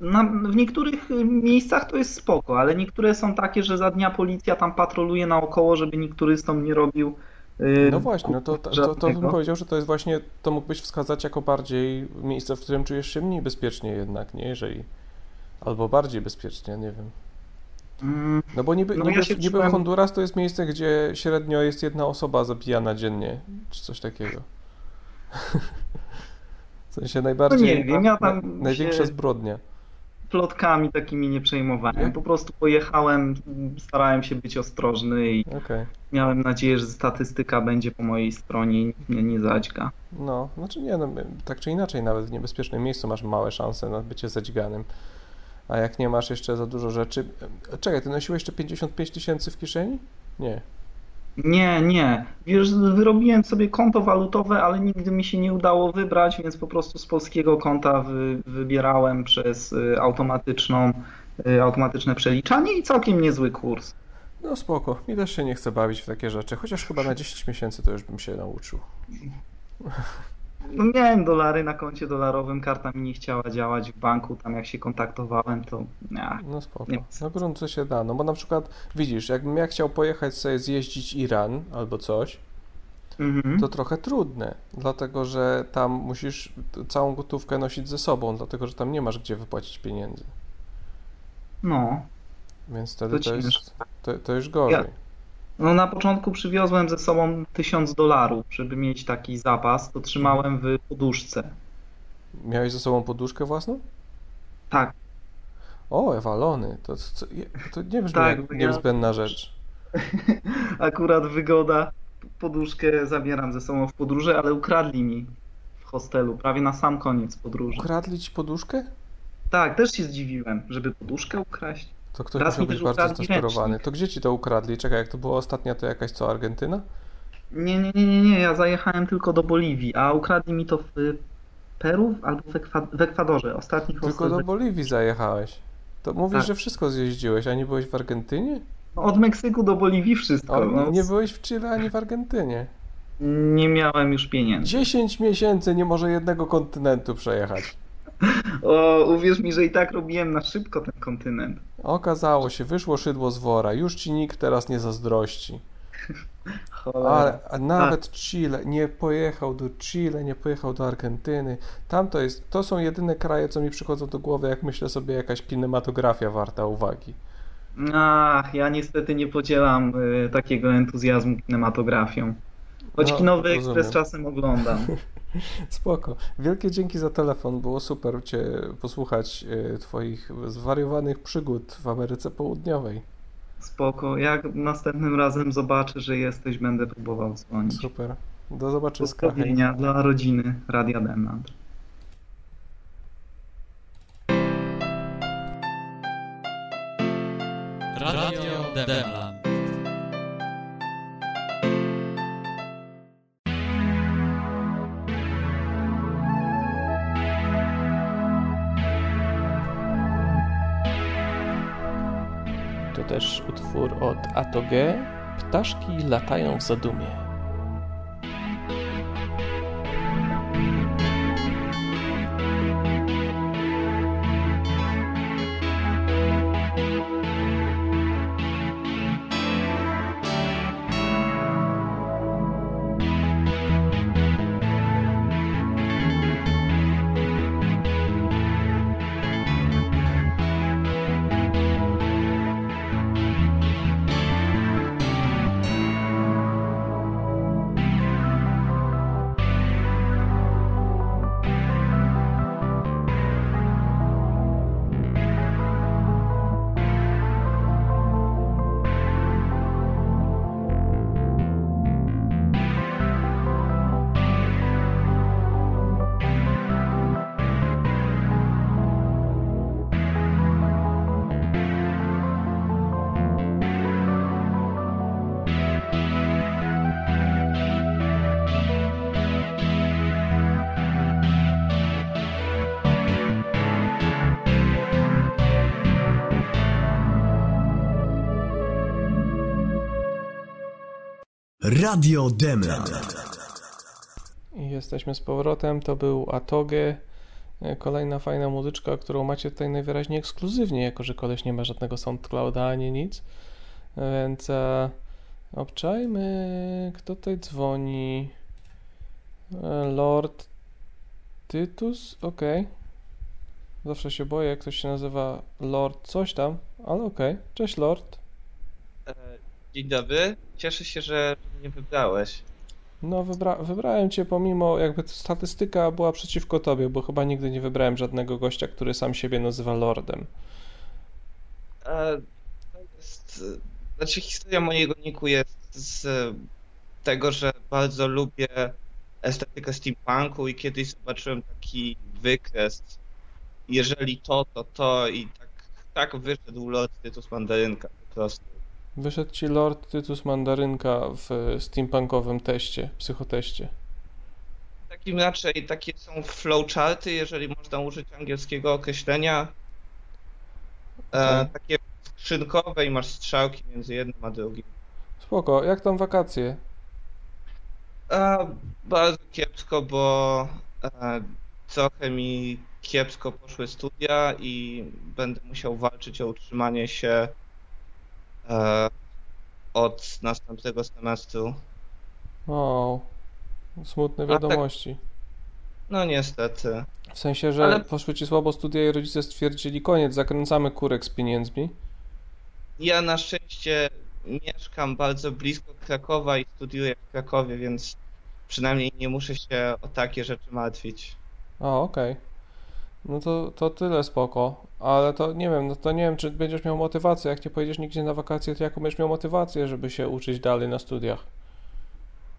Speaker 9: Na, w niektórych y, miejscach to jest spoko, ale niektóre są takie, że za dnia policja tam patroluje naokoło, żeby nikt turystom nie robił. y,
Speaker 3: No właśnie, no to, to, to, to bym powiedział, że to jest właśnie, to mógłbyś wskazać jako bardziej miejsce, w którym czujesz się mniej bezpiecznie jednak, nie? Jeżeli, albo bardziej bezpiecznie, nie wiem.
Speaker 9: Mm,
Speaker 3: No bo niby,
Speaker 9: No
Speaker 3: niby,
Speaker 9: ja
Speaker 3: niby
Speaker 9: czułem-
Speaker 3: Honduras to jest miejsce, gdzie średnio jest jedna osoba zabijana dziennie, czy coś takiego. W sensie najbardziej,
Speaker 9: No nie wiem, ja tam
Speaker 3: na, największa
Speaker 9: się-
Speaker 3: zbrodnia.
Speaker 9: Plotkami takimi nie przejmowałem. Po prostu pojechałem, starałem się być ostrożny i
Speaker 3: Okej.
Speaker 9: miałem nadzieję, że statystyka będzie po mojej stronie i nikt mnie nie zadźga.
Speaker 3: No, znaczy nie, no, tak czy inaczej, nawet w niebezpiecznym miejscu masz małe szanse na bycie zadźganym. A jak nie masz jeszcze za dużo rzeczy. e, Czekaj, ty nosiłeś jeszcze 55 tysięcy w kieszeni? Nie.
Speaker 9: Nie, nie. Wiesz, wyrobiłem sobie konto walutowe, ale nigdy mi się nie udało wybrać, więc po prostu z polskiego konta wy, wybierałem przez y, automatyczną, y, automatyczne przeliczanie i całkiem niezły kurs.
Speaker 3: No spoko, mi też się nie chce bawić w takie rzeczy, chociaż chyba na 10 miesięcy to już bym się nauczył.
Speaker 9: No miałem dolary na koncie dolarowym, karta mi nie chciała działać w banku, tam jak się kontaktowałem, to nie.
Speaker 3: No spoko.
Speaker 9: Nie.
Speaker 3: Na gruncie się da, no bo na przykład widzisz, jakbym ja chciał pojechać sobie zjeździć Iran albo coś,
Speaker 9: Mhm.
Speaker 3: to trochę trudne, dlatego że tam musisz całą gotówkę nosić ze sobą, dlatego że tam nie masz gdzie wypłacić pieniędzy.
Speaker 9: No.
Speaker 3: Więc wtedy
Speaker 9: To
Speaker 3: to, jest, to, to już gorzej.
Speaker 9: No na początku przywiozłem ze sobą 1000 dolarów, żeby mieć taki zapas, to trzymałem w poduszce.
Speaker 3: Miałeś ze sobą poduszkę własną?
Speaker 9: Tak,
Speaker 3: O, ewalony, to, co, to nie brzmi
Speaker 9: Tak,
Speaker 3: jak
Speaker 9: ja-
Speaker 3: niezbędna rzecz.
Speaker 9: akurat wygoda, poduszkę zabieram ze sobą w podróży, ale ukradli mi w hostelu, prawie na sam koniec podróży.
Speaker 3: Ukradli ci poduszkę?
Speaker 9: Tak, też się zdziwiłem, żeby poduszkę ukraść.
Speaker 3: To ktoś
Speaker 9: Raz
Speaker 3: musiał być bardzo zdesperowany. To gdzie ci to ukradli? Czekaj, jak to było ostatnia, to jakaś co, Argentyna?
Speaker 9: Nie, nie, nie, nie, nie, ja zajechałem tylko do Boliwii, a ukradli mi to w Peru albo w, Ekwa w Ekwadorze. Ostatni
Speaker 3: Tylko do Boliwii zajechałeś. To mówisz,
Speaker 9: Tak.
Speaker 3: że wszystko zjeździłeś, a nie byłeś w Argentynie?
Speaker 9: Od Meksyku do Boliwii wszystko.
Speaker 3: O,
Speaker 9: no.
Speaker 3: nie byłeś w Chile ani w Argentynie.
Speaker 9: Nie miałem już pieniędzy.
Speaker 3: 10 miesięcy nie może jednego kontynentu przejechać.
Speaker 9: O, uwierz mi, że i tak robiłem na szybko ten kontynent.
Speaker 3: Okazało się, wyszło szydło z wora. Już ci nikt teraz nie zazdrości. Ale a nawet Chile nie pojechał do Chile, nie pojechał do Argentyny. Tam to jest, to są jedyne kraje, co mi przychodzą do głowy, jak myślę sobie jakaś kinematografia warta uwagi.
Speaker 9: Ach, ja niestety nie podzielam y, takiego entuzjazmu kinematografią. Choć
Speaker 3: No,
Speaker 9: kinowy
Speaker 3: rozumiem.
Speaker 9: ekspres czasem oglądam.
Speaker 3: Spoko. Wielkie dzięki za telefon. Było super Cię posłuchać y, Twoich zwariowanych przygód w Ameryce Południowej.
Speaker 9: Spoko. Jak następnym razem zobaczę, że jesteś, będę próbował dzwonić.
Speaker 3: Super. Do zobaczyska. Hej.
Speaker 9: Pozdrowienia dla rodziny Radia Demland.
Speaker 10: Radio Demland.
Speaker 3: Też utwór od Atoge. Ptaszki latają w zadumie.
Speaker 2: Radio Demland.
Speaker 3: I jesteśmy z powrotem. To był Atoge. E, Kolejna fajna muzyczka, którą macie tutaj najwyraźniej ekskluzywnie, jako że koleś nie ma żadnego SoundClouda ani nic. Więc e, obczajmy, kto tutaj dzwoni. E, Lord Tytus? Okej. Zawsze się boję, jak ktoś się nazywa Lord coś tam, ale okej. Cześć Lord.
Speaker 11: E, Dzień dobry. Cieszę się, że mnie wybrałeś.
Speaker 3: No, wybra wybrałem cię pomimo, jakby statystyka była przeciwko tobie, bo chyba nigdy nie wybrałem żadnego gościa, który sam siebie nazywa Lordem.
Speaker 11: E, To jest, znaczy historia mojego niku jest z tego, że bardzo lubię estetykę steampunku i kiedyś zobaczyłem taki wykres. Jeżeli to, to to i tak, tak wyszedł Lord Tytus Mandarynka po prostu.
Speaker 3: Wyszedł ci Lord Tytus Mandarynka w steampunkowym teście, psychoteście.
Speaker 11: Takim raczej takie są flowcharty, jeżeli można użyć angielskiego określenia. E,
Speaker 3: Okej.
Speaker 11: takie skrzynkowe i masz strzałki między jednym a drugim.
Speaker 3: Spoko, jak tam wakacje?
Speaker 11: A, bardzo kiepsko, bo e, trochę mi kiepsko poszły studia i będę musiał walczyć o utrzymanie się e, od następnego semestru.
Speaker 3: O, smutne
Speaker 11: tak-
Speaker 3: wiadomości.
Speaker 11: No niestety.
Speaker 3: W sensie, że
Speaker 11: Ale-
Speaker 3: poszły ci słabo studia i rodzice stwierdzili, koniec, zakręcamy kurek z pieniędzmi.
Speaker 11: Ja na szczęście mieszkam bardzo blisko Krakowa i studiuję w Krakowie, więc przynajmniej nie muszę się o takie rzeczy martwić.
Speaker 3: O, okej. No to, to tyle spoko, ale to nie wiem, no to nie wiem, czy będziesz miał motywację, jak nie pojedziesz nigdzie na wakacje, to jaką będziesz miał motywację, żeby się uczyć dalej na studiach?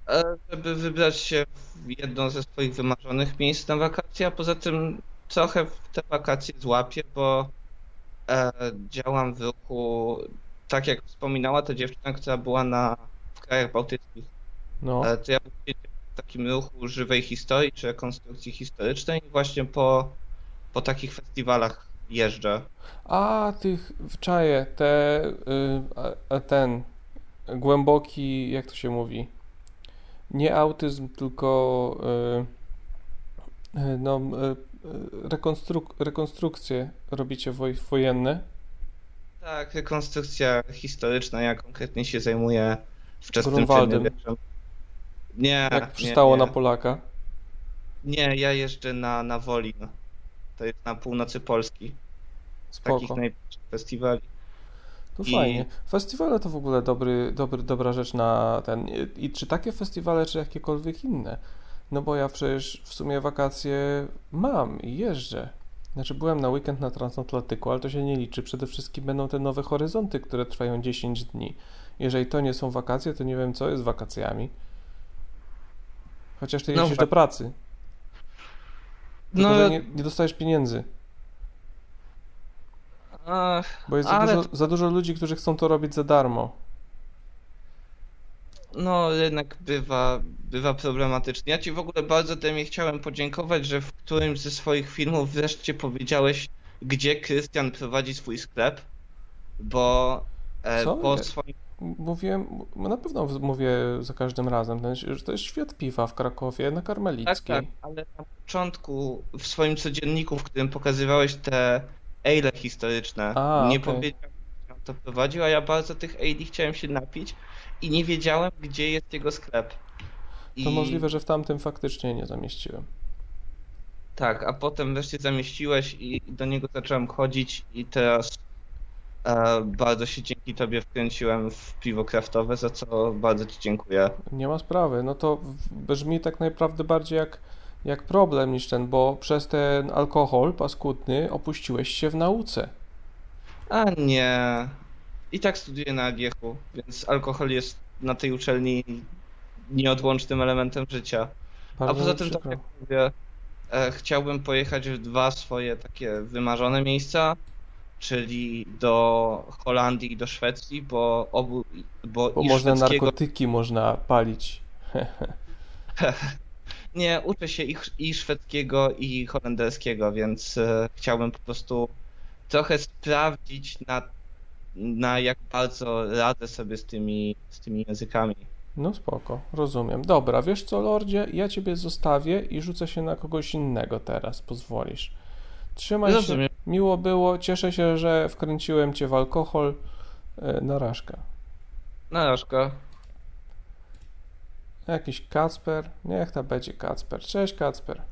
Speaker 11: E, Żeby wybrać się w jedno ze swoich wymarzonych miejsc na wakacje, a poza tym trochę w te wakacje złapię, bo e, działam w ruchu, tak jak wspominała ta dziewczyna, która była na, w krajach bałtyckich.
Speaker 3: No,
Speaker 11: E, to ja uczestniczę w takim ruchu żywej historii czy rekonstrukcji historycznej właśnie po, po takich festiwalach jeżdżę.
Speaker 3: a tych w czaje, te, y, ten głęboki, jak to się mówi? Nie autyzm, tylko y, y, no, y, rekonstruk rekonstrukcje robicie woj wojenne.
Speaker 11: Tak, rekonstrukcja historyczna, ja konkretnie się zajmuję wczesnym średniowieczem. Nie,
Speaker 3: Jak
Speaker 11: nie,
Speaker 3: przystało
Speaker 11: nie.
Speaker 3: na Polaka.
Speaker 11: Nie, ja jeżdżę na, na Wolin. To jest na północy Polski. Z takich
Speaker 3: Spoko.
Speaker 11: najbliższych festiwali.
Speaker 3: To
Speaker 11: I-
Speaker 3: fajnie. Festiwale to w ogóle dobry, dobry, dobra rzecz na ten. I czy takie festiwale, czy jakiekolwiek inne? No bo ja przecież w sumie wakacje mam i jeżdżę. Znaczy byłem na weekend na Transatlantyku, ale to się nie liczy. Przede wszystkim będą te nowe horyzonty, które trwają 10 dni. Jeżeli to nie są wakacje, to nie wiem co jest wakacjami. Chociaż ty
Speaker 11: No
Speaker 3: jeździsz do pracy. Tylko,
Speaker 11: No,
Speaker 3: nie, nie dostajesz pieniędzy.
Speaker 11: a,
Speaker 3: Bo jest za
Speaker 11: Ale
Speaker 3: dużo, za dużo ludzi, którzy chcą to robić za darmo.
Speaker 11: no rynek bywa, bywa problematyczny. Ja ci w ogóle bardzo Demie chciałem podziękować, że w którymś ze swoich filmów wreszcie powiedziałeś, gdzie Krystian prowadzi swój sklep, bo e, po swoim
Speaker 3: Mówiłem, m- na pewno mówię za każdym razem, że to jest świat piwa w Krakowie, na
Speaker 11: Tak,
Speaker 3: Karmelickiej.
Speaker 11: tak, ale na początku w swoim codzienniku, w którym pokazywałeś te ale historyczne,
Speaker 3: A,
Speaker 11: nie
Speaker 3: okej.
Speaker 11: powiedział, kto to prowadził, a ja bardzo tych ale chciałem się napić i nie wiedziałem, gdzie jest jego sklep.
Speaker 3: To
Speaker 11: I
Speaker 3: możliwe, że w tamtym faktycznie nie zamieściłem.
Speaker 11: tak, a potem wreszcie zamieściłeś i do niego zacząłem chodzić i teraz bardzo się dzięki tobie wkręciłem w piwo kraftowe, za co bardzo ci dziękuję.
Speaker 3: Nie ma sprawy. No to brzmi tak naprawdę bardziej jak, jak problem niż ten, bo przez ten alkohol paskudny opuściłeś się w nauce.
Speaker 11: A nie. I tak studiuję na AGH-u, więc alkohol jest na tej uczelni nieodłącznym elementem życia. A
Speaker 3: Bardzo
Speaker 11: poza
Speaker 3: mi
Speaker 11: tym, tak jak mówię, e, chciałbym pojechać w dwa swoje takie wymarzone miejsca, czyli do Holandii i do Szwecji, bo obu, bo,
Speaker 3: Bo
Speaker 11: i
Speaker 3: można
Speaker 11: szwedzkiego,
Speaker 3: narkotyki można palić.
Speaker 11: nie, uczę się i, i szwedzkiego i holenderskiego, więc e, chciałbym po prostu trochę sprawdzić na, na jak bardzo radzę sobie z tymi, z tymi językami.
Speaker 3: No spoko, rozumiem. Dobra, wiesz co, Lordzie, ja ciebie zostawię i rzucę się na kogoś innego teraz, pozwolisz. Trzymaj się, miło było, cieszę się, że wkręciłem cię w alkohol. E, Narażka.
Speaker 11: Narażka.
Speaker 3: Jakiś Kacper? Niech ta będzie Kacper. Cześć Kacper.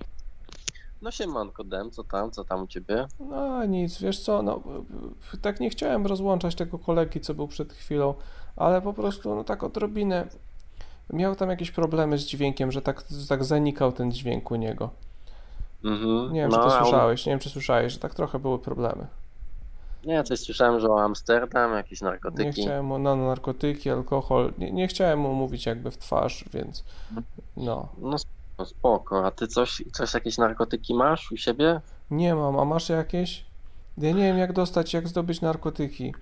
Speaker 12: No siemanko Dem, co tam, co tam u ciebie?
Speaker 3: No nic, wiesz co, no tak nie chciałem rozłączać tego kolegi, co był przed chwilą, ale po prostu, no tak odrobinę miał tam jakieś problemy z dźwiękiem, że tak, tak zanikał ten dźwięk u niego.
Speaker 12: Mhm.
Speaker 3: Nie wiem,
Speaker 12: no,
Speaker 3: czy to słyszałeś, nie wiem, czy słyszałeś, że tak trochę były problemy.
Speaker 12: Nie, coś słyszałem, że o Amsterdam, jakieś
Speaker 3: Nie
Speaker 12: narkotyki.
Speaker 3: chciałem mu, no, narkotyki, alkohol, nie, nie chciałem mu mówić jakby w twarz, więc no.
Speaker 12: No sp- no spoko, a ty coś, coś jakieś narkotyki masz u siebie?
Speaker 3: Nie mam, a masz jakieś? Ja nie wiem, jak dostać, jak zdobyć narkotyki.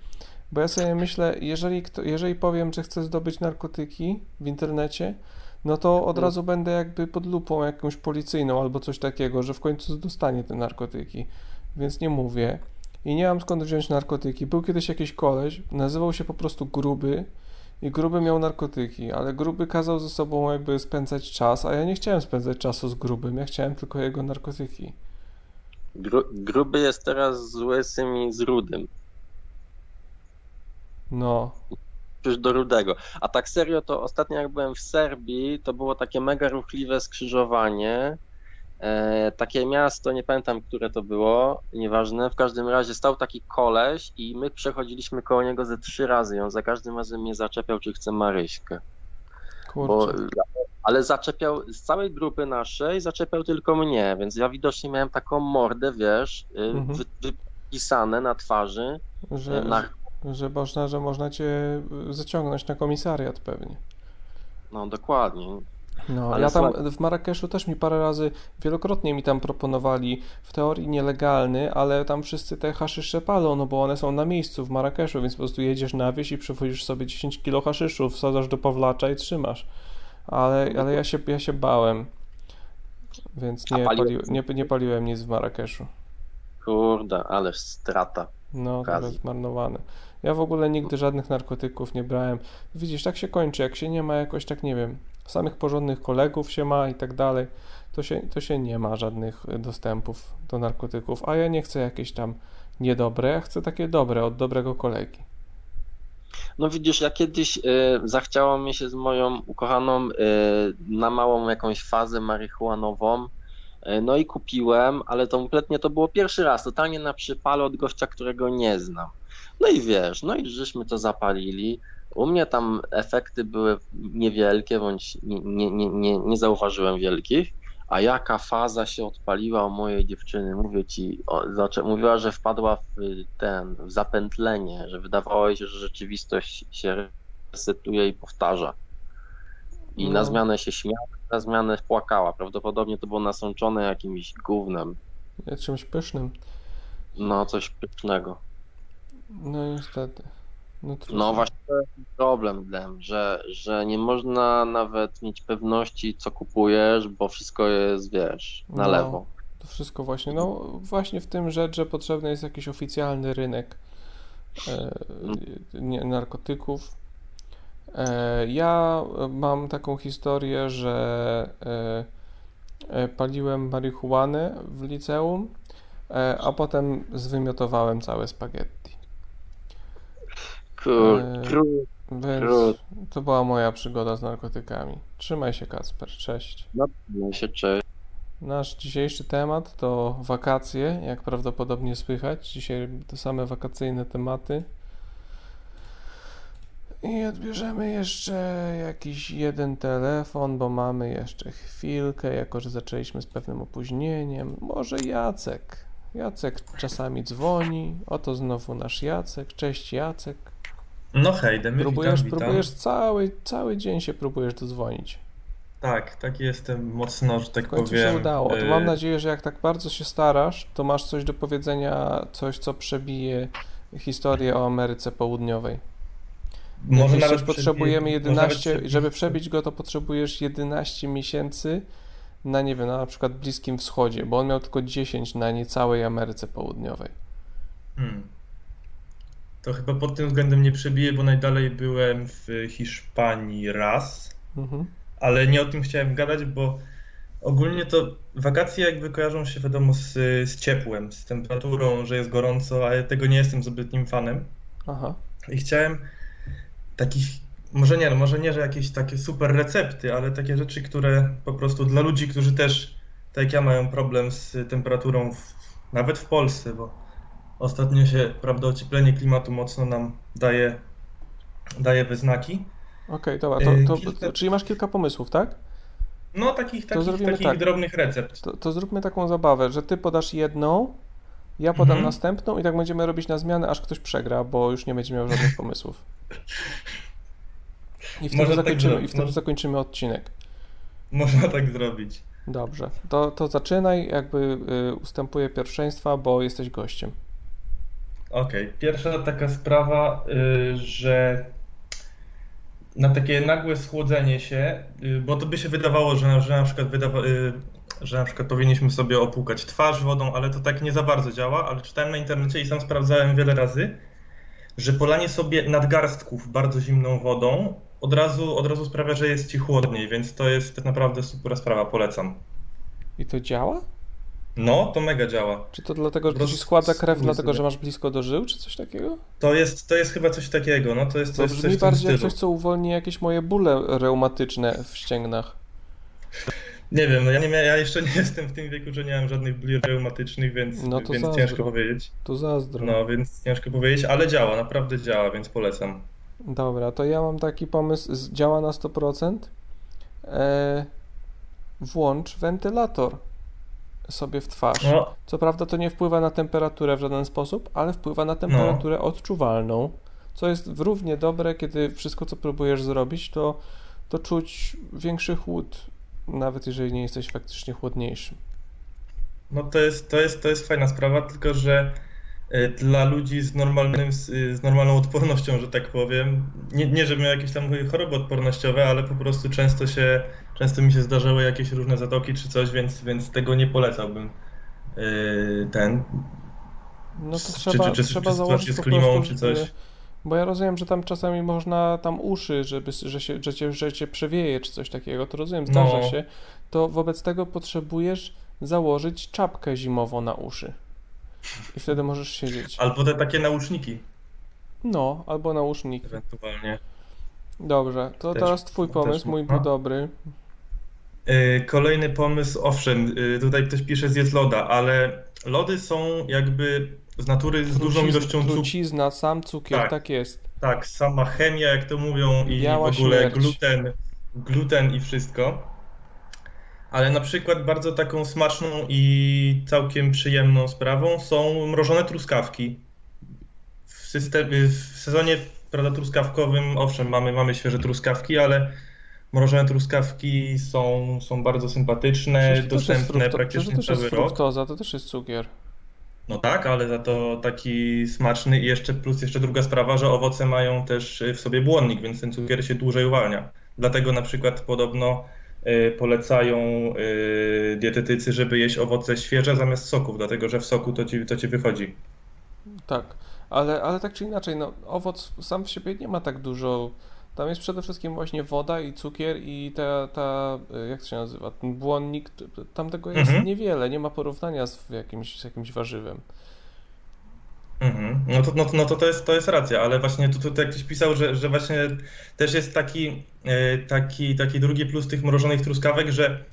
Speaker 3: Bo ja sobie myślę, jeżeli, kto, jeżeli powiem, że chcę zdobyć narkotyki w internecie, no to od razu będę jakby pod lupą jakąś policyjną albo coś takiego, że w końcu dostanie te narkotyki. Więc nie mówię. I nie mam skąd wziąć narkotyki. Był kiedyś jakiś koleś, nazywał się po prostu Gruby i Gruby miał narkotyki, ale Gruby kazał ze sobą jakby spędzać czas, a ja nie chciałem spędzać czasu z Grubym, ja chciałem tylko jego narkotyki.
Speaker 12: Gru, gruby jest teraz z łysym i z rudym.
Speaker 3: No,
Speaker 12: Już do rudego. A tak serio, to ostatnio jak byłem w Serbii, to było takie mega ruchliwe skrzyżowanie. E, takie miasto, nie pamiętam, które to było, nieważne. W każdym razie stał taki koleś i my przechodziliśmy koło niego ze trzy razy. i On za każdym razem mnie zaczepiał, czy chce Maryśkę. Bo, ale zaczepiał z całej grupy naszej, zaczepiał tylko mnie, więc ja widocznie miałem taką mordę, wiesz, y,
Speaker 3: Mhm.
Speaker 12: wy, wypisane na twarzy.
Speaker 3: Że,
Speaker 12: na,
Speaker 3: że, można, że można cię y, zaciągnąć na komisariat pewnie.
Speaker 12: no dokładnie.
Speaker 3: No,
Speaker 12: Ale
Speaker 3: ja tam w Marrakeszu też mi parę razy, wielokrotnie mi tam proponowali, w teorii nielegalny, ale tam wszyscy te haszysze palą, no bo one są na miejscu w Marrakeszu, więc po prostu jedziesz na wieś i przywozisz sobie 10 kilo haszyszów, wsadzasz do Pawlacza i trzymasz. Ale, ale ja się, ja się bałem, więc nie, pali, nie, nie paliłem nic w Marrakeszu.
Speaker 12: Kurde, ależ strata.
Speaker 3: No,
Speaker 12: Okazji.
Speaker 3: teraz zmarnowane. Ja w ogóle nigdy żadnych narkotyków nie brałem. Widzisz, tak się kończy. Jak się nie ma jakoś, tak nie wiem, samych porządnych kolegów się ma i tak dalej, to się, to się nie ma żadnych y, dostępów do narkotyków. A ja nie chcę jakieś tam niedobre, ja chcę takie dobre od dobrego kolegi.
Speaker 12: No widzisz, ja kiedyś y, zachciało mi się z moją ukochaną y, na małą jakąś fazę marihuanową. No i kupiłem, ale to kompletnie to było pierwszy raz, totalnie na przypale od gościa, którego nie znam. No i wiesz, no i żeśmy to zapalili. U mnie tam efekty były niewielkie, bądź nie, nie, nie, nie, zauważyłem wielkich. A jaka faza się odpaliła u mojej dziewczyny, mówię ci, o, zaczę, mówiła, że wpadła w ten, w zapętlenie, że wydawało jej się, że rzeczywistość się resetuje i powtarza. I
Speaker 3: No.
Speaker 12: na zmianę się śmiała, na zmianę płakała. Prawdopodobnie to było nasączone jakimś gównem.
Speaker 3: Czymś pysznym.
Speaker 12: No, coś pysznego.
Speaker 3: No niestety. No.
Speaker 12: No właśnie to jest problem, Dem, że, że nie można nawet mieć pewności, co kupujesz, bo wszystko jest, wiesz, na
Speaker 3: No.
Speaker 12: lewo.
Speaker 3: To wszystko właśnie, no właśnie w tym rzecz, że potrzebny jest jakiś oficjalny rynek e, narkotyków. E, ja mam taką historię, że e, e, paliłem marihuanę w liceum, e, a potem zwymiotowałem całe spaghetti. E,
Speaker 12: kur,
Speaker 3: Więc
Speaker 12: Trud.
Speaker 3: to była moja przygoda z narkotykami. Trzymaj się, Kacper. Cześć.
Speaker 12: no się cześć.
Speaker 3: Nasz dzisiejszy temat to wakacje, jak prawdopodobnie słychać. Dzisiaj te same wakacyjne tematy. I odbierzemy jeszcze jakiś jeden telefon, bo mamy jeszcze chwilkę, jako że zaczęliśmy z pewnym opóźnieniem. Może Jacek. Jacek czasami dzwoni. Oto znowu nasz Jacek. Cześć Jacek.
Speaker 13: No hej, Demy,
Speaker 3: Próbujesz,
Speaker 13: witam, witam.
Speaker 3: próbujesz cały, cały dzień się próbujesz dodzwonić.
Speaker 13: Tak, tak jestem mocno, że tak
Speaker 3: W końcu
Speaker 13: powiem.
Speaker 3: się udało. To
Speaker 13: y,
Speaker 3: mam nadzieję, że jak tak bardzo się starasz, to masz coś do powiedzenia, coś, co przebije historię o Ameryce Południowej.
Speaker 13: Może nawet
Speaker 3: potrzebujemy
Speaker 13: przebije- może nawet
Speaker 3: 11,
Speaker 13: przebije-
Speaker 3: żeby przebić go, to potrzebujesz 11 miesięcy na, nie wiem, na, na przykład Bliskim Wschodzie, bo on miał tylko 10 na niecałej Ameryce Południowej.
Speaker 13: Hmm. To chyba pod tym względem nie przebiję, bo najdalej byłem w Hiszpanii raz.
Speaker 3: Mhm.
Speaker 13: ale nie o tym chciałem gadać, bo ogólnie to wakacje jakby kojarzą się wiadomo z, z ciepłem, z temperaturą, że jest gorąco, a ja tego nie jestem zbytnim fanem.
Speaker 3: Aha.
Speaker 13: I chciałem takich, może nie, no może nie, że jakieś takie super recepty, ale takie rzeczy, które po prostu dla ludzi, którzy też, tak jak ja, mają problem z temperaturą, w, nawet w Polsce, bo ostatnio się, prawda, ocieplenie klimatu mocno nam daje, daje we znaki.
Speaker 3: Okej, dobra, to,
Speaker 13: Yy,
Speaker 3: to,
Speaker 13: kilka-
Speaker 3: czyli masz kilka pomysłów, tak?
Speaker 13: No takich, takich, takich
Speaker 3: tak.
Speaker 13: drobnych recept.
Speaker 3: To, to zróbmy taką zabawę, że ty podasz jedną, ja podam
Speaker 13: Mhm.
Speaker 3: następną i tak będziemy robić na zmianę, aż ktoś przegra, bo już nie będzie miał żadnych pomysłów. I wtedy,
Speaker 13: tak
Speaker 3: zakończymy,
Speaker 13: zrobić,
Speaker 3: i wtedy
Speaker 13: no.
Speaker 3: zakończymy odcinek.
Speaker 13: Można tak zrobić.
Speaker 3: Dobrze, to, to zaczynaj, jakby y, ustępuję pierwszeństwa, bo jesteś gościem.
Speaker 13: Okej, pierwsza taka sprawa, y, że na takie nagłe schłodzenie się, y, bo to by się wydawało, że, na- że na przykład wydawa, y, że na przykład powinniśmy sobie opłukać twarz wodą, ale to tak nie za bardzo działa, ale czytałem na internecie i sam sprawdzałem wiele razy, że polanie sobie nadgarstków bardzo zimną wodą od razu, od razu sprawia, że jest ci chłodniej, więc to jest tak naprawdę super sprawa, polecam.
Speaker 3: I to działa?
Speaker 13: No, to mega działa.
Speaker 3: Czy to dlatego, że to ci składa krew, dlatego, że masz blisko do żył, czy coś takiego?
Speaker 13: To jest, to jest chyba coś takiego, no to jest
Speaker 3: To
Speaker 13: coś, coś
Speaker 3: brzmi
Speaker 13: tym
Speaker 3: bardziej jak coś, co uwolni jakieś moje bóle reumatyczne w ścięgnach.
Speaker 13: Nie wiem, no ja, nie ja jeszcze nie jestem w tym wieku, że nie mam żadnych bóli reumatycznych, więc,
Speaker 3: No to
Speaker 13: więc
Speaker 3: zazdro.
Speaker 13: ciężko powiedzieć.
Speaker 3: To zazdro.
Speaker 13: No, więc ciężko powiedzieć, ale działa, naprawdę działa, więc polecam.
Speaker 3: Dobra, to ja mam taki pomysł, działa na 100%. E, włącz wentylator sobie w twarz.
Speaker 13: No.
Speaker 3: Co prawda to nie wpływa na temperaturę w żaden sposób, ale wpływa na temperaturę odczuwalną, co jest równie dobre, kiedy wszystko, co próbujesz zrobić, to, to czuć większy chłód, nawet jeżeli nie jesteś faktycznie chłodniejszym.
Speaker 13: No to jest, to jest, to jest fajna sprawa, tylko że y, dla ludzi z, normalnym, z, y, z normalną odpornością, że tak powiem, nie, nie że miał jakieś tam choroby odpornościowe, ale po prostu często się, często mi się zdarzały jakieś różne zatoki czy coś, więc, więc tego nie polecałbym. y, Ten.
Speaker 3: No to
Speaker 13: Czy-
Speaker 3: trzeba,
Speaker 13: czy, czy,
Speaker 3: trzeba
Speaker 13: czy
Speaker 3: założyć
Speaker 13: z klimą,
Speaker 3: prostu,
Speaker 13: czy coś.
Speaker 3: żeby- Bo ja rozumiem, że tam czasami można tam uszy, żeby, że, się, że, cię, że cię przewieje, czy coś takiego, to rozumiem, zdarza
Speaker 13: No.
Speaker 3: się. To wobec tego potrzebujesz założyć czapkę zimową na uszy. I wtedy możesz siedzieć.
Speaker 13: Albo te takie nauczniki
Speaker 3: No, albo nausznik.
Speaker 13: ewentualnie.
Speaker 3: Dobrze, to
Speaker 13: Też-
Speaker 3: teraz twój pomysł, mój był dobry.
Speaker 13: Y, Kolejny pomysł, owszem, y, tutaj ktoś pisze zjedz loda, ale lody są jakby z natury z dużą
Speaker 3: Truciz-
Speaker 13: ilością cukru.
Speaker 3: Trucizna, sam cukier, tak,
Speaker 13: Tak.
Speaker 3: jest.
Speaker 13: Tak, sama chemia, jak to mówią, i
Speaker 3: Biała
Speaker 13: w ogóle
Speaker 3: śmierć.
Speaker 13: gluten, gluten i wszystko. Ale na przykład bardzo taką smaczną i całkiem przyjemną sprawą są mrożone truskawki. W, systemie, w sezonie prawda, truskawkowym, owszem, mamy, mamy świeże truskawki, ale mrożone truskawki są, są bardzo sympatyczne,
Speaker 3: Przecież
Speaker 13: dostępne
Speaker 3: frukto- przecież
Speaker 13: praktycznie
Speaker 3: to też jest
Speaker 13: cały
Speaker 3: fruktoza, to też jest cukier.
Speaker 13: No tak, ale za to taki smaczny i jeszcze plus jeszcze druga sprawa, że owoce mają też y, w sobie błonnik, więc ten cukier się dłużej uwalnia. Dlatego na przykład podobno y, polecają y, dietetycy, żeby jeść owoce świeże zamiast soków, dlatego że w soku to ci, to ci wychodzi.
Speaker 3: Tak, ale, ale tak czy inaczej, no, owoc sam w sobie nie ma tak dużo. Tam jest przede wszystkim właśnie woda i cukier i ta, ta y, jak to się nazywa, ten błonnik, tam tego jest
Speaker 13: Mhm.
Speaker 3: niewiele, nie ma porównania z jakimś, z jakimś warzywem.
Speaker 13: Mhm. No, to, no, to, no to to jest, to jest racja, ale właśnie tu, tutaj ktoś pisał, że, że właśnie też jest taki, e, taki, taki drugi plus tych mrożonych truskawek, że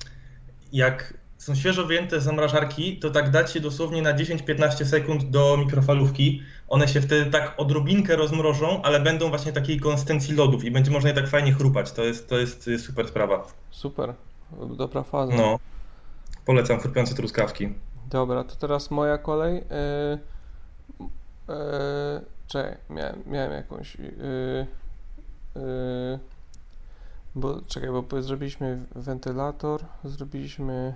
Speaker 13: jak są świeżo wyjęte z zamrażarki, to tak dać je dosłownie na 10-15 sekund do mikrofalówki. One się wtedy tak odrobinkę rozmrożą, ale będą właśnie takiej konsystencji lodów i będzie można je tak fajnie chrupać. To jest, to jest super sprawa.
Speaker 3: Super, dobra faza.
Speaker 13: No, polecam chrupiące truskawki.
Speaker 3: Dobra, to teraz moja kolej. Yy, yy, czekaj, miałem, miałem jakąś. Yy, yy, bo czekaj, bo zrobiliśmy wentylator, zrobiliśmy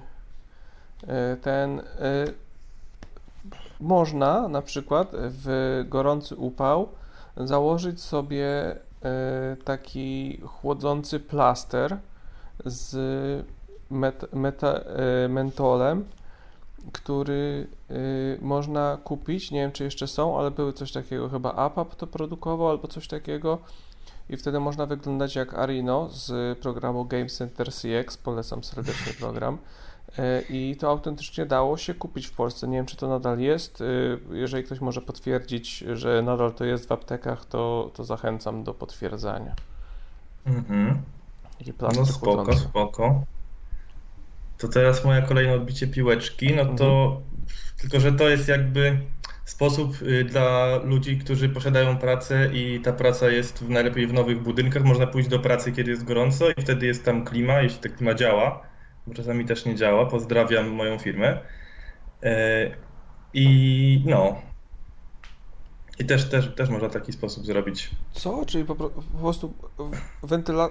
Speaker 3: ten. Yy, można na przykład w gorący upał założyć sobie yy, taki chłodzący plaster z met, meta, mentolem który można kupić. Nie wiem, czy jeszcze są, ale były coś takiego, chyba APAP to produkował albo coś takiego. i wtedy można wyglądać jak Arino z programu Game Center CX. Polecam serdecznie program. E, I to autentycznie dało się kupić w Polsce. Nie wiem, czy to nadal jest. E, Jeżeli ktoś może potwierdzić, że nadal to jest w aptekach, to, to zachęcam do potwierdzania.
Speaker 13: Mhm. No spoko,
Speaker 3: chłodzący.
Speaker 13: spoko. To teraz moje kolejne odbicie piłeczki, no to tylko, że to jest jakby sposób y, dla ludzi, którzy posiadają pracę i ta praca jest w, najlepiej w nowych budynkach. Można pójść do pracy, kiedy jest gorąco i wtedy jest tam klima, jeśli ta klima działa, bo czasami też nie działa. Pozdrawiam moją firmę. E, I no. I też, też, też można w taki sposób zrobić.
Speaker 3: Co? Czyli po, po prostu wentyla...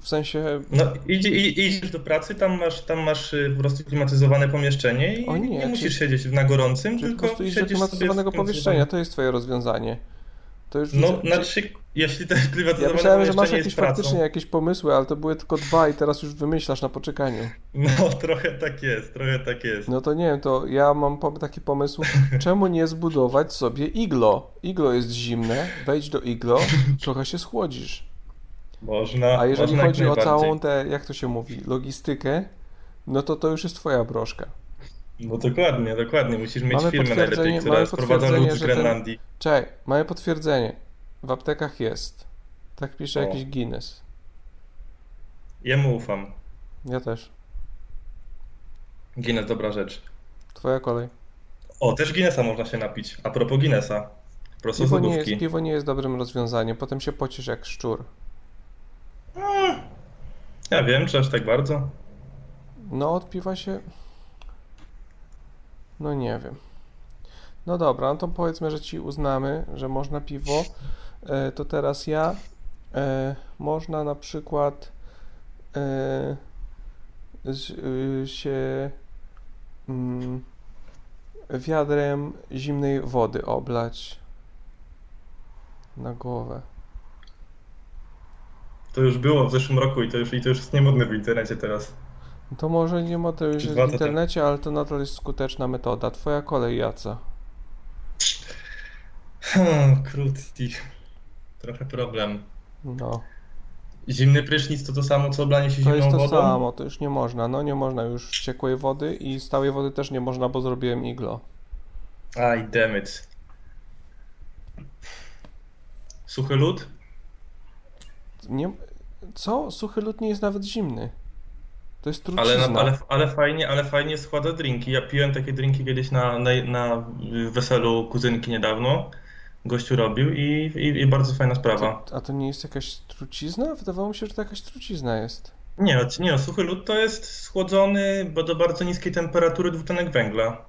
Speaker 3: w sensie...
Speaker 13: No, idzie, idziesz do pracy, tam masz, tam masz y, po prostu klimatyzowane pomieszczenie i
Speaker 3: O nie,
Speaker 13: nie, musisz siedzieć na gorącym,
Speaker 3: Czyli po
Speaker 13: tylko
Speaker 3: prostu do
Speaker 13: siedzisz sobie
Speaker 3: klimatyzowanego pomieszczenia, to jest twoje rozwiązanie. To już
Speaker 13: No,
Speaker 3: widzę-
Speaker 13: znaczy, jeśli to jest
Speaker 3: Ja myślałem, że masz jakieś faktycznie jakieś pomysły, ale to były tylko dwa i teraz już wymyślasz na poczekaniu.
Speaker 13: No, trochę tak jest, trochę tak jest.
Speaker 3: No to nie wiem, to ja mam taki pomysł, czemu nie zbudować sobie iglo? Iglo jest zimne, wejdź do iglo, trochę się schłodzisz.
Speaker 13: Można,
Speaker 3: A jeżeli
Speaker 13: można
Speaker 3: chodzi o całą tę, jak to się mówi, logistykę, no to to już jest twoja broszka.
Speaker 13: No dokładnie, dokładnie. Musisz mieć
Speaker 3: Mamy
Speaker 13: firmę najlepiej, która
Speaker 3: potwierdzenie,
Speaker 13: lód z
Speaker 3: że ten-
Speaker 13: Grenlandii.
Speaker 3: Czekaj, mamy potwierdzenie. W aptekach jest. Tak pisze
Speaker 13: O.
Speaker 3: jakiś Guinness.
Speaker 13: Jemu ufam.
Speaker 3: Ja też.
Speaker 13: Guinness, dobra rzecz.
Speaker 3: Twoja kolej.
Speaker 13: O, też Guinnessa można się napić. A propos Guinnessa. Prosto
Speaker 3: Piwo nie, jest, piwo nie jest dobrym rozwiązaniem, potem się pocisz jak szczur.
Speaker 13: Ja wiem, czy aż tak bardzo.
Speaker 3: No, od piwa się. No nie wiem. No dobra, no to powiedzmy, że ci uznamy, że można piwo. E, to teraz ja. E, można na przykład e, z, y, się mm, wiadrem zimnej wody oblać na głowę.
Speaker 13: To już było w zeszłym roku i to już, i to już jest niemodne w internecie teraz.
Speaker 3: To może nie ma to już
Speaker 13: Czy
Speaker 3: w
Speaker 13: to tak.
Speaker 3: internecie, ale to nadal jest skuteczna metoda. Twoja kolej, Jaca.
Speaker 13: Krótki. Trochę problem.
Speaker 3: No.
Speaker 13: Zimny prysznic to to samo, co oblanie się
Speaker 3: To
Speaker 13: zimną
Speaker 3: jest to
Speaker 13: wodą?
Speaker 3: samo, to już nie można. No nie można już ciekłej wody i stałej wody też nie można, bo zrobiłem iglo.
Speaker 13: Aj, damn it. Suchy lód?
Speaker 3: Nie... Co? Suchy lód nie jest nawet zimny. To jest
Speaker 13: Ale,
Speaker 3: trucizna.
Speaker 13: na, ale, ale fajnie, ale fajnie składa drinki. Ja piłem takie drinki kiedyś na, na, na weselu kuzynki niedawno. Gościu robił i, i, i bardzo fajna sprawa.
Speaker 3: A to nie jest jakaś trucizna? Wydawało mi się, że to jakaś trucizna jest.
Speaker 13: Nie, no, nie, no, suchy lód to jest schłodzony bo do bardzo niskiej temperatury dwutlenek węgla.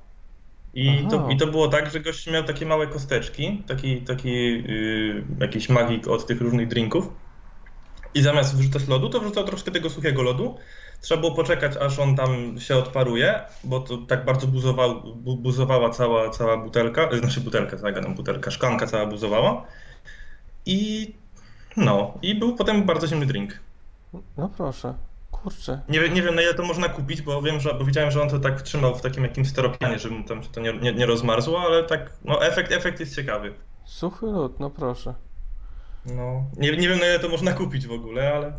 Speaker 13: I to. I to było tak, że gość miał takie małe kosteczki, taki, taki yy, jakiś magik od tych różnych drinków. I zamiast wrzucać lodu, to wrzucał troszkę tego suchego lodu. Trzeba było poczekać, aż on tam się odparuje, bo to tak bardzo buzował, bu, buzowała cała, cała butelka, znaczy butelka, zagadam butelka, szklanka cała buzowała. I no, i był potem bardzo zimny drink.
Speaker 3: No proszę. Kurczę.
Speaker 13: Nie, wiem- nie wiem na ile to można kupić, bo wiem, że bo widziałem, że on to tak trzymał w takim jakimś steropianie, żeby mu tam się to nie, nie, nie rozmarzło, ale tak, no efekt, efekt jest ciekawy.
Speaker 3: Suchy lód, no proszę.
Speaker 13: No, nie, nie wiem na ile to można kupić w ogóle, ale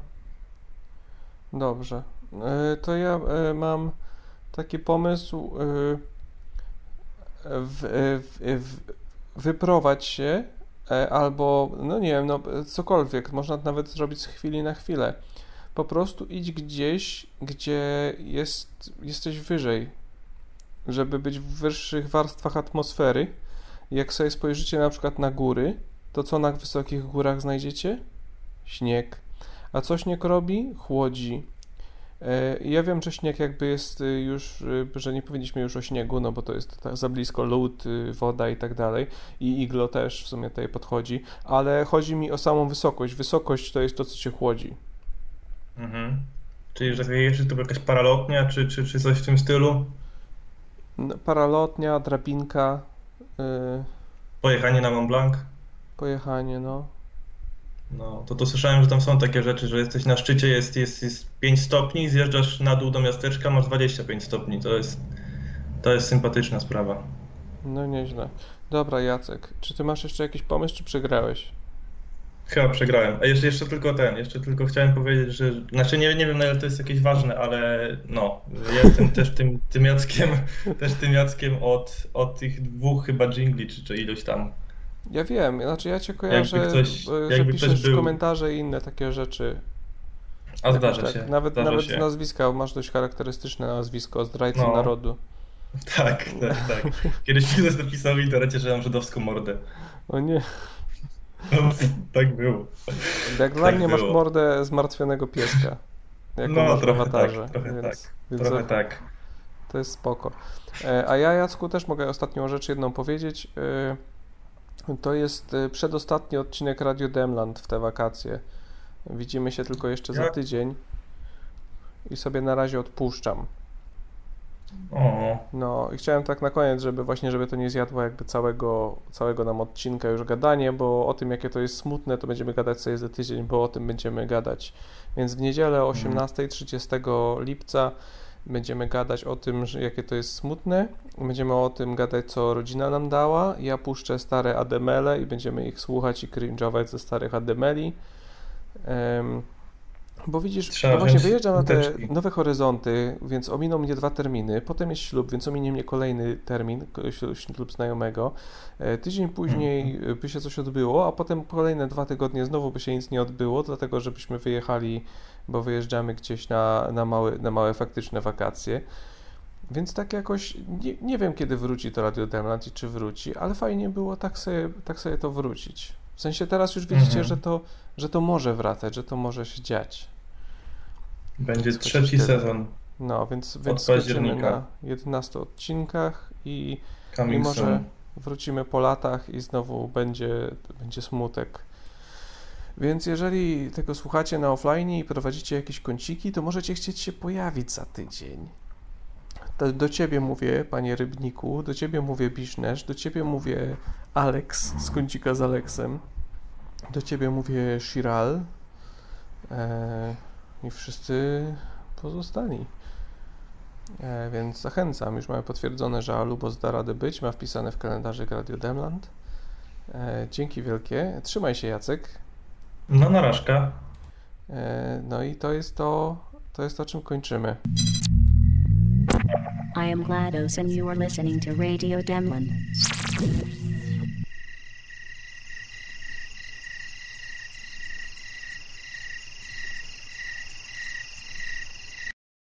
Speaker 3: Dobrze. E, To ja e, mam taki pomysł. e, W, w, w, wyprowadź się albo, no nie wiem, no cokolwiek. Można nawet zrobić z chwili na chwilę. Po prostu idź gdzieś, gdzie jest, jesteś wyżej, żeby być w wyższych warstwach atmosfery. Jak sobie spojrzycie na przykład na góry, to co na wysokich górach znajdziecie? Śnieg. A co śnieg robi? Chłodzi. E, Ja wiem, że śnieg jakby jest y, już, y, że nie powinniśmy już o śniegu, no bo to jest tak za blisko lód, woda i tak dalej. I iglo też w sumie tutaj podchodzi, ale chodzi mi o samą wysokość. Wysokość to jest to, co cię chłodzi.
Speaker 13: mhm. Czyli, że jeszcze to jakaś paralotnia, czy, czy, czy coś w tym stylu?
Speaker 3: N- Paralotnia, drabinka, y,
Speaker 13: Pojechanie na Mont Blanc?
Speaker 3: Pojechanie, no.
Speaker 13: No, to to słyszałem, że tam są takie rzeczy, że jesteś na szczycie, jest, jest, jest 5 stopni, zjeżdżasz na dół do miasteczka, masz 25 stopni. To jest, to jest sympatyczna sprawa.
Speaker 3: No nieźle. Dobra, Jacek, czy ty masz jeszcze jakiś pomysł, czy przegrałeś?
Speaker 13: Chyba przegrałem. A jeszcze, jeszcze tylko ten, jeszcze tylko chciałem powiedzieć, że. Znaczy nie, nie wiem na ile to jest jakieś ważne, ale no, jestem też tym, tym Jackiem, też tym Jackiem od, od tych dwóch chyba jingli, czy, czy iluś tam.
Speaker 3: Ja wiem, znaczy ja cię kojarzę,
Speaker 13: Jakby ktoś-
Speaker 3: e, że
Speaker 13: jakby
Speaker 3: piszesz
Speaker 13: był-
Speaker 3: komentarze i inne takie rzeczy.
Speaker 13: A
Speaker 3: Jakoś
Speaker 13: zdarza
Speaker 3: tak.
Speaker 13: się.
Speaker 3: Nawet,
Speaker 13: zdarza
Speaker 3: nawet
Speaker 13: się.
Speaker 3: nazwiska, masz dość charakterystyczne nazwisko, zdrajcy
Speaker 13: No.
Speaker 3: narodu.
Speaker 13: Tak, tak, tak. Kiedyś mi ktoś napisał w internecie, że mam żydowską mordę.
Speaker 3: O nie.
Speaker 13: No, tak było.
Speaker 3: Jak dla
Speaker 13: Tak
Speaker 3: mnie masz
Speaker 13: było.
Speaker 3: mordę zmartwionego pieska. Jako
Speaker 13: No,
Speaker 3: masz
Speaker 13: trochę
Speaker 3: awatarze,
Speaker 13: tak, trochę
Speaker 3: więc,
Speaker 13: tak,
Speaker 3: Więc
Speaker 13: trochę
Speaker 3: to-
Speaker 13: tak.
Speaker 3: To jest spoko. E, A ja, Jacku, też mogę ostatnią rzecz jedną powiedzieć. To jest e, przedostatni odcinek Radio Demland w te wakacje. Widzimy się tylko jeszcze za tydzień. I sobie na razie odpuszczam.
Speaker 13: O,
Speaker 3: No i chciałem tak na koniec, żeby właśnie, żeby to nie zjadło jakby całego, całego nam odcinka już gadanie, bo o tym jakie to jest smutne, to będziemy gadać sobie za tydzień, bo o tym będziemy gadać. Więc w niedzielę o 18, 30 lipca będziemy gadać o tym, jakie to jest smutne. Będziemy o tym gadać, co rodzina nam dała. Ja puszczę stare ademele i będziemy ich słuchać i cringe'ować ze starych ademeli. Em, bo widzisz,
Speaker 13: Trzeba
Speaker 3: bo właśnie wyjeżdżam na te nowe horyzonty, więc ominą mnie dwa terminy. Potem jest ślub, więc ominie mnie kolejny termin, ślub- znajomego. E, Tydzień później
Speaker 13: Mhm.
Speaker 3: e, by się coś odbyło, a potem kolejne dwa tygodnie znowu by się nic nie odbyło, dlatego żebyśmy wyjechali, bo wyjeżdżamy gdzieś na, na, małe, na małe faktyczne wakacje. Więc tak jakoś nie, nie wiem, kiedy wróci to Radio Demland i czy wróci, ale fajnie było tak sobie, tak sobie to wrócić. W sensie teraz już widzicie,
Speaker 13: Mhm.
Speaker 3: że, to, że to może wracać, że to może się dziać.
Speaker 13: będzie
Speaker 3: Więc
Speaker 13: trzeci sezon.
Speaker 3: No, więc, więc skończymy na 11 odcinkach i, i może
Speaker 13: soon.
Speaker 3: wrócimy po latach i znowu będzie, będzie smutek. Więc jeżeli tego słuchacie na offline i prowadzicie jakieś kąciki, to możecie chcieć się pojawić za tydzień. Do ciebie mówię, panie Rybniku, do ciebie mówię Bisznesz, do ciebie mówię Alex z kącika z Aleksem, do ciebie mówię Shiral e, i wszyscy pozostali. E, więc zachęcam, już mamy potwierdzone, że Alubos da radę być, ma wpisane w kalendarzyk Radio Demland. E, dzięki wielkie, trzymaj się Jacek.
Speaker 13: No narażka.
Speaker 3: E, no i to jest to, to jest to, czym kończymy.
Speaker 14: I am GLaDOS and you are listening to Radio Demlin.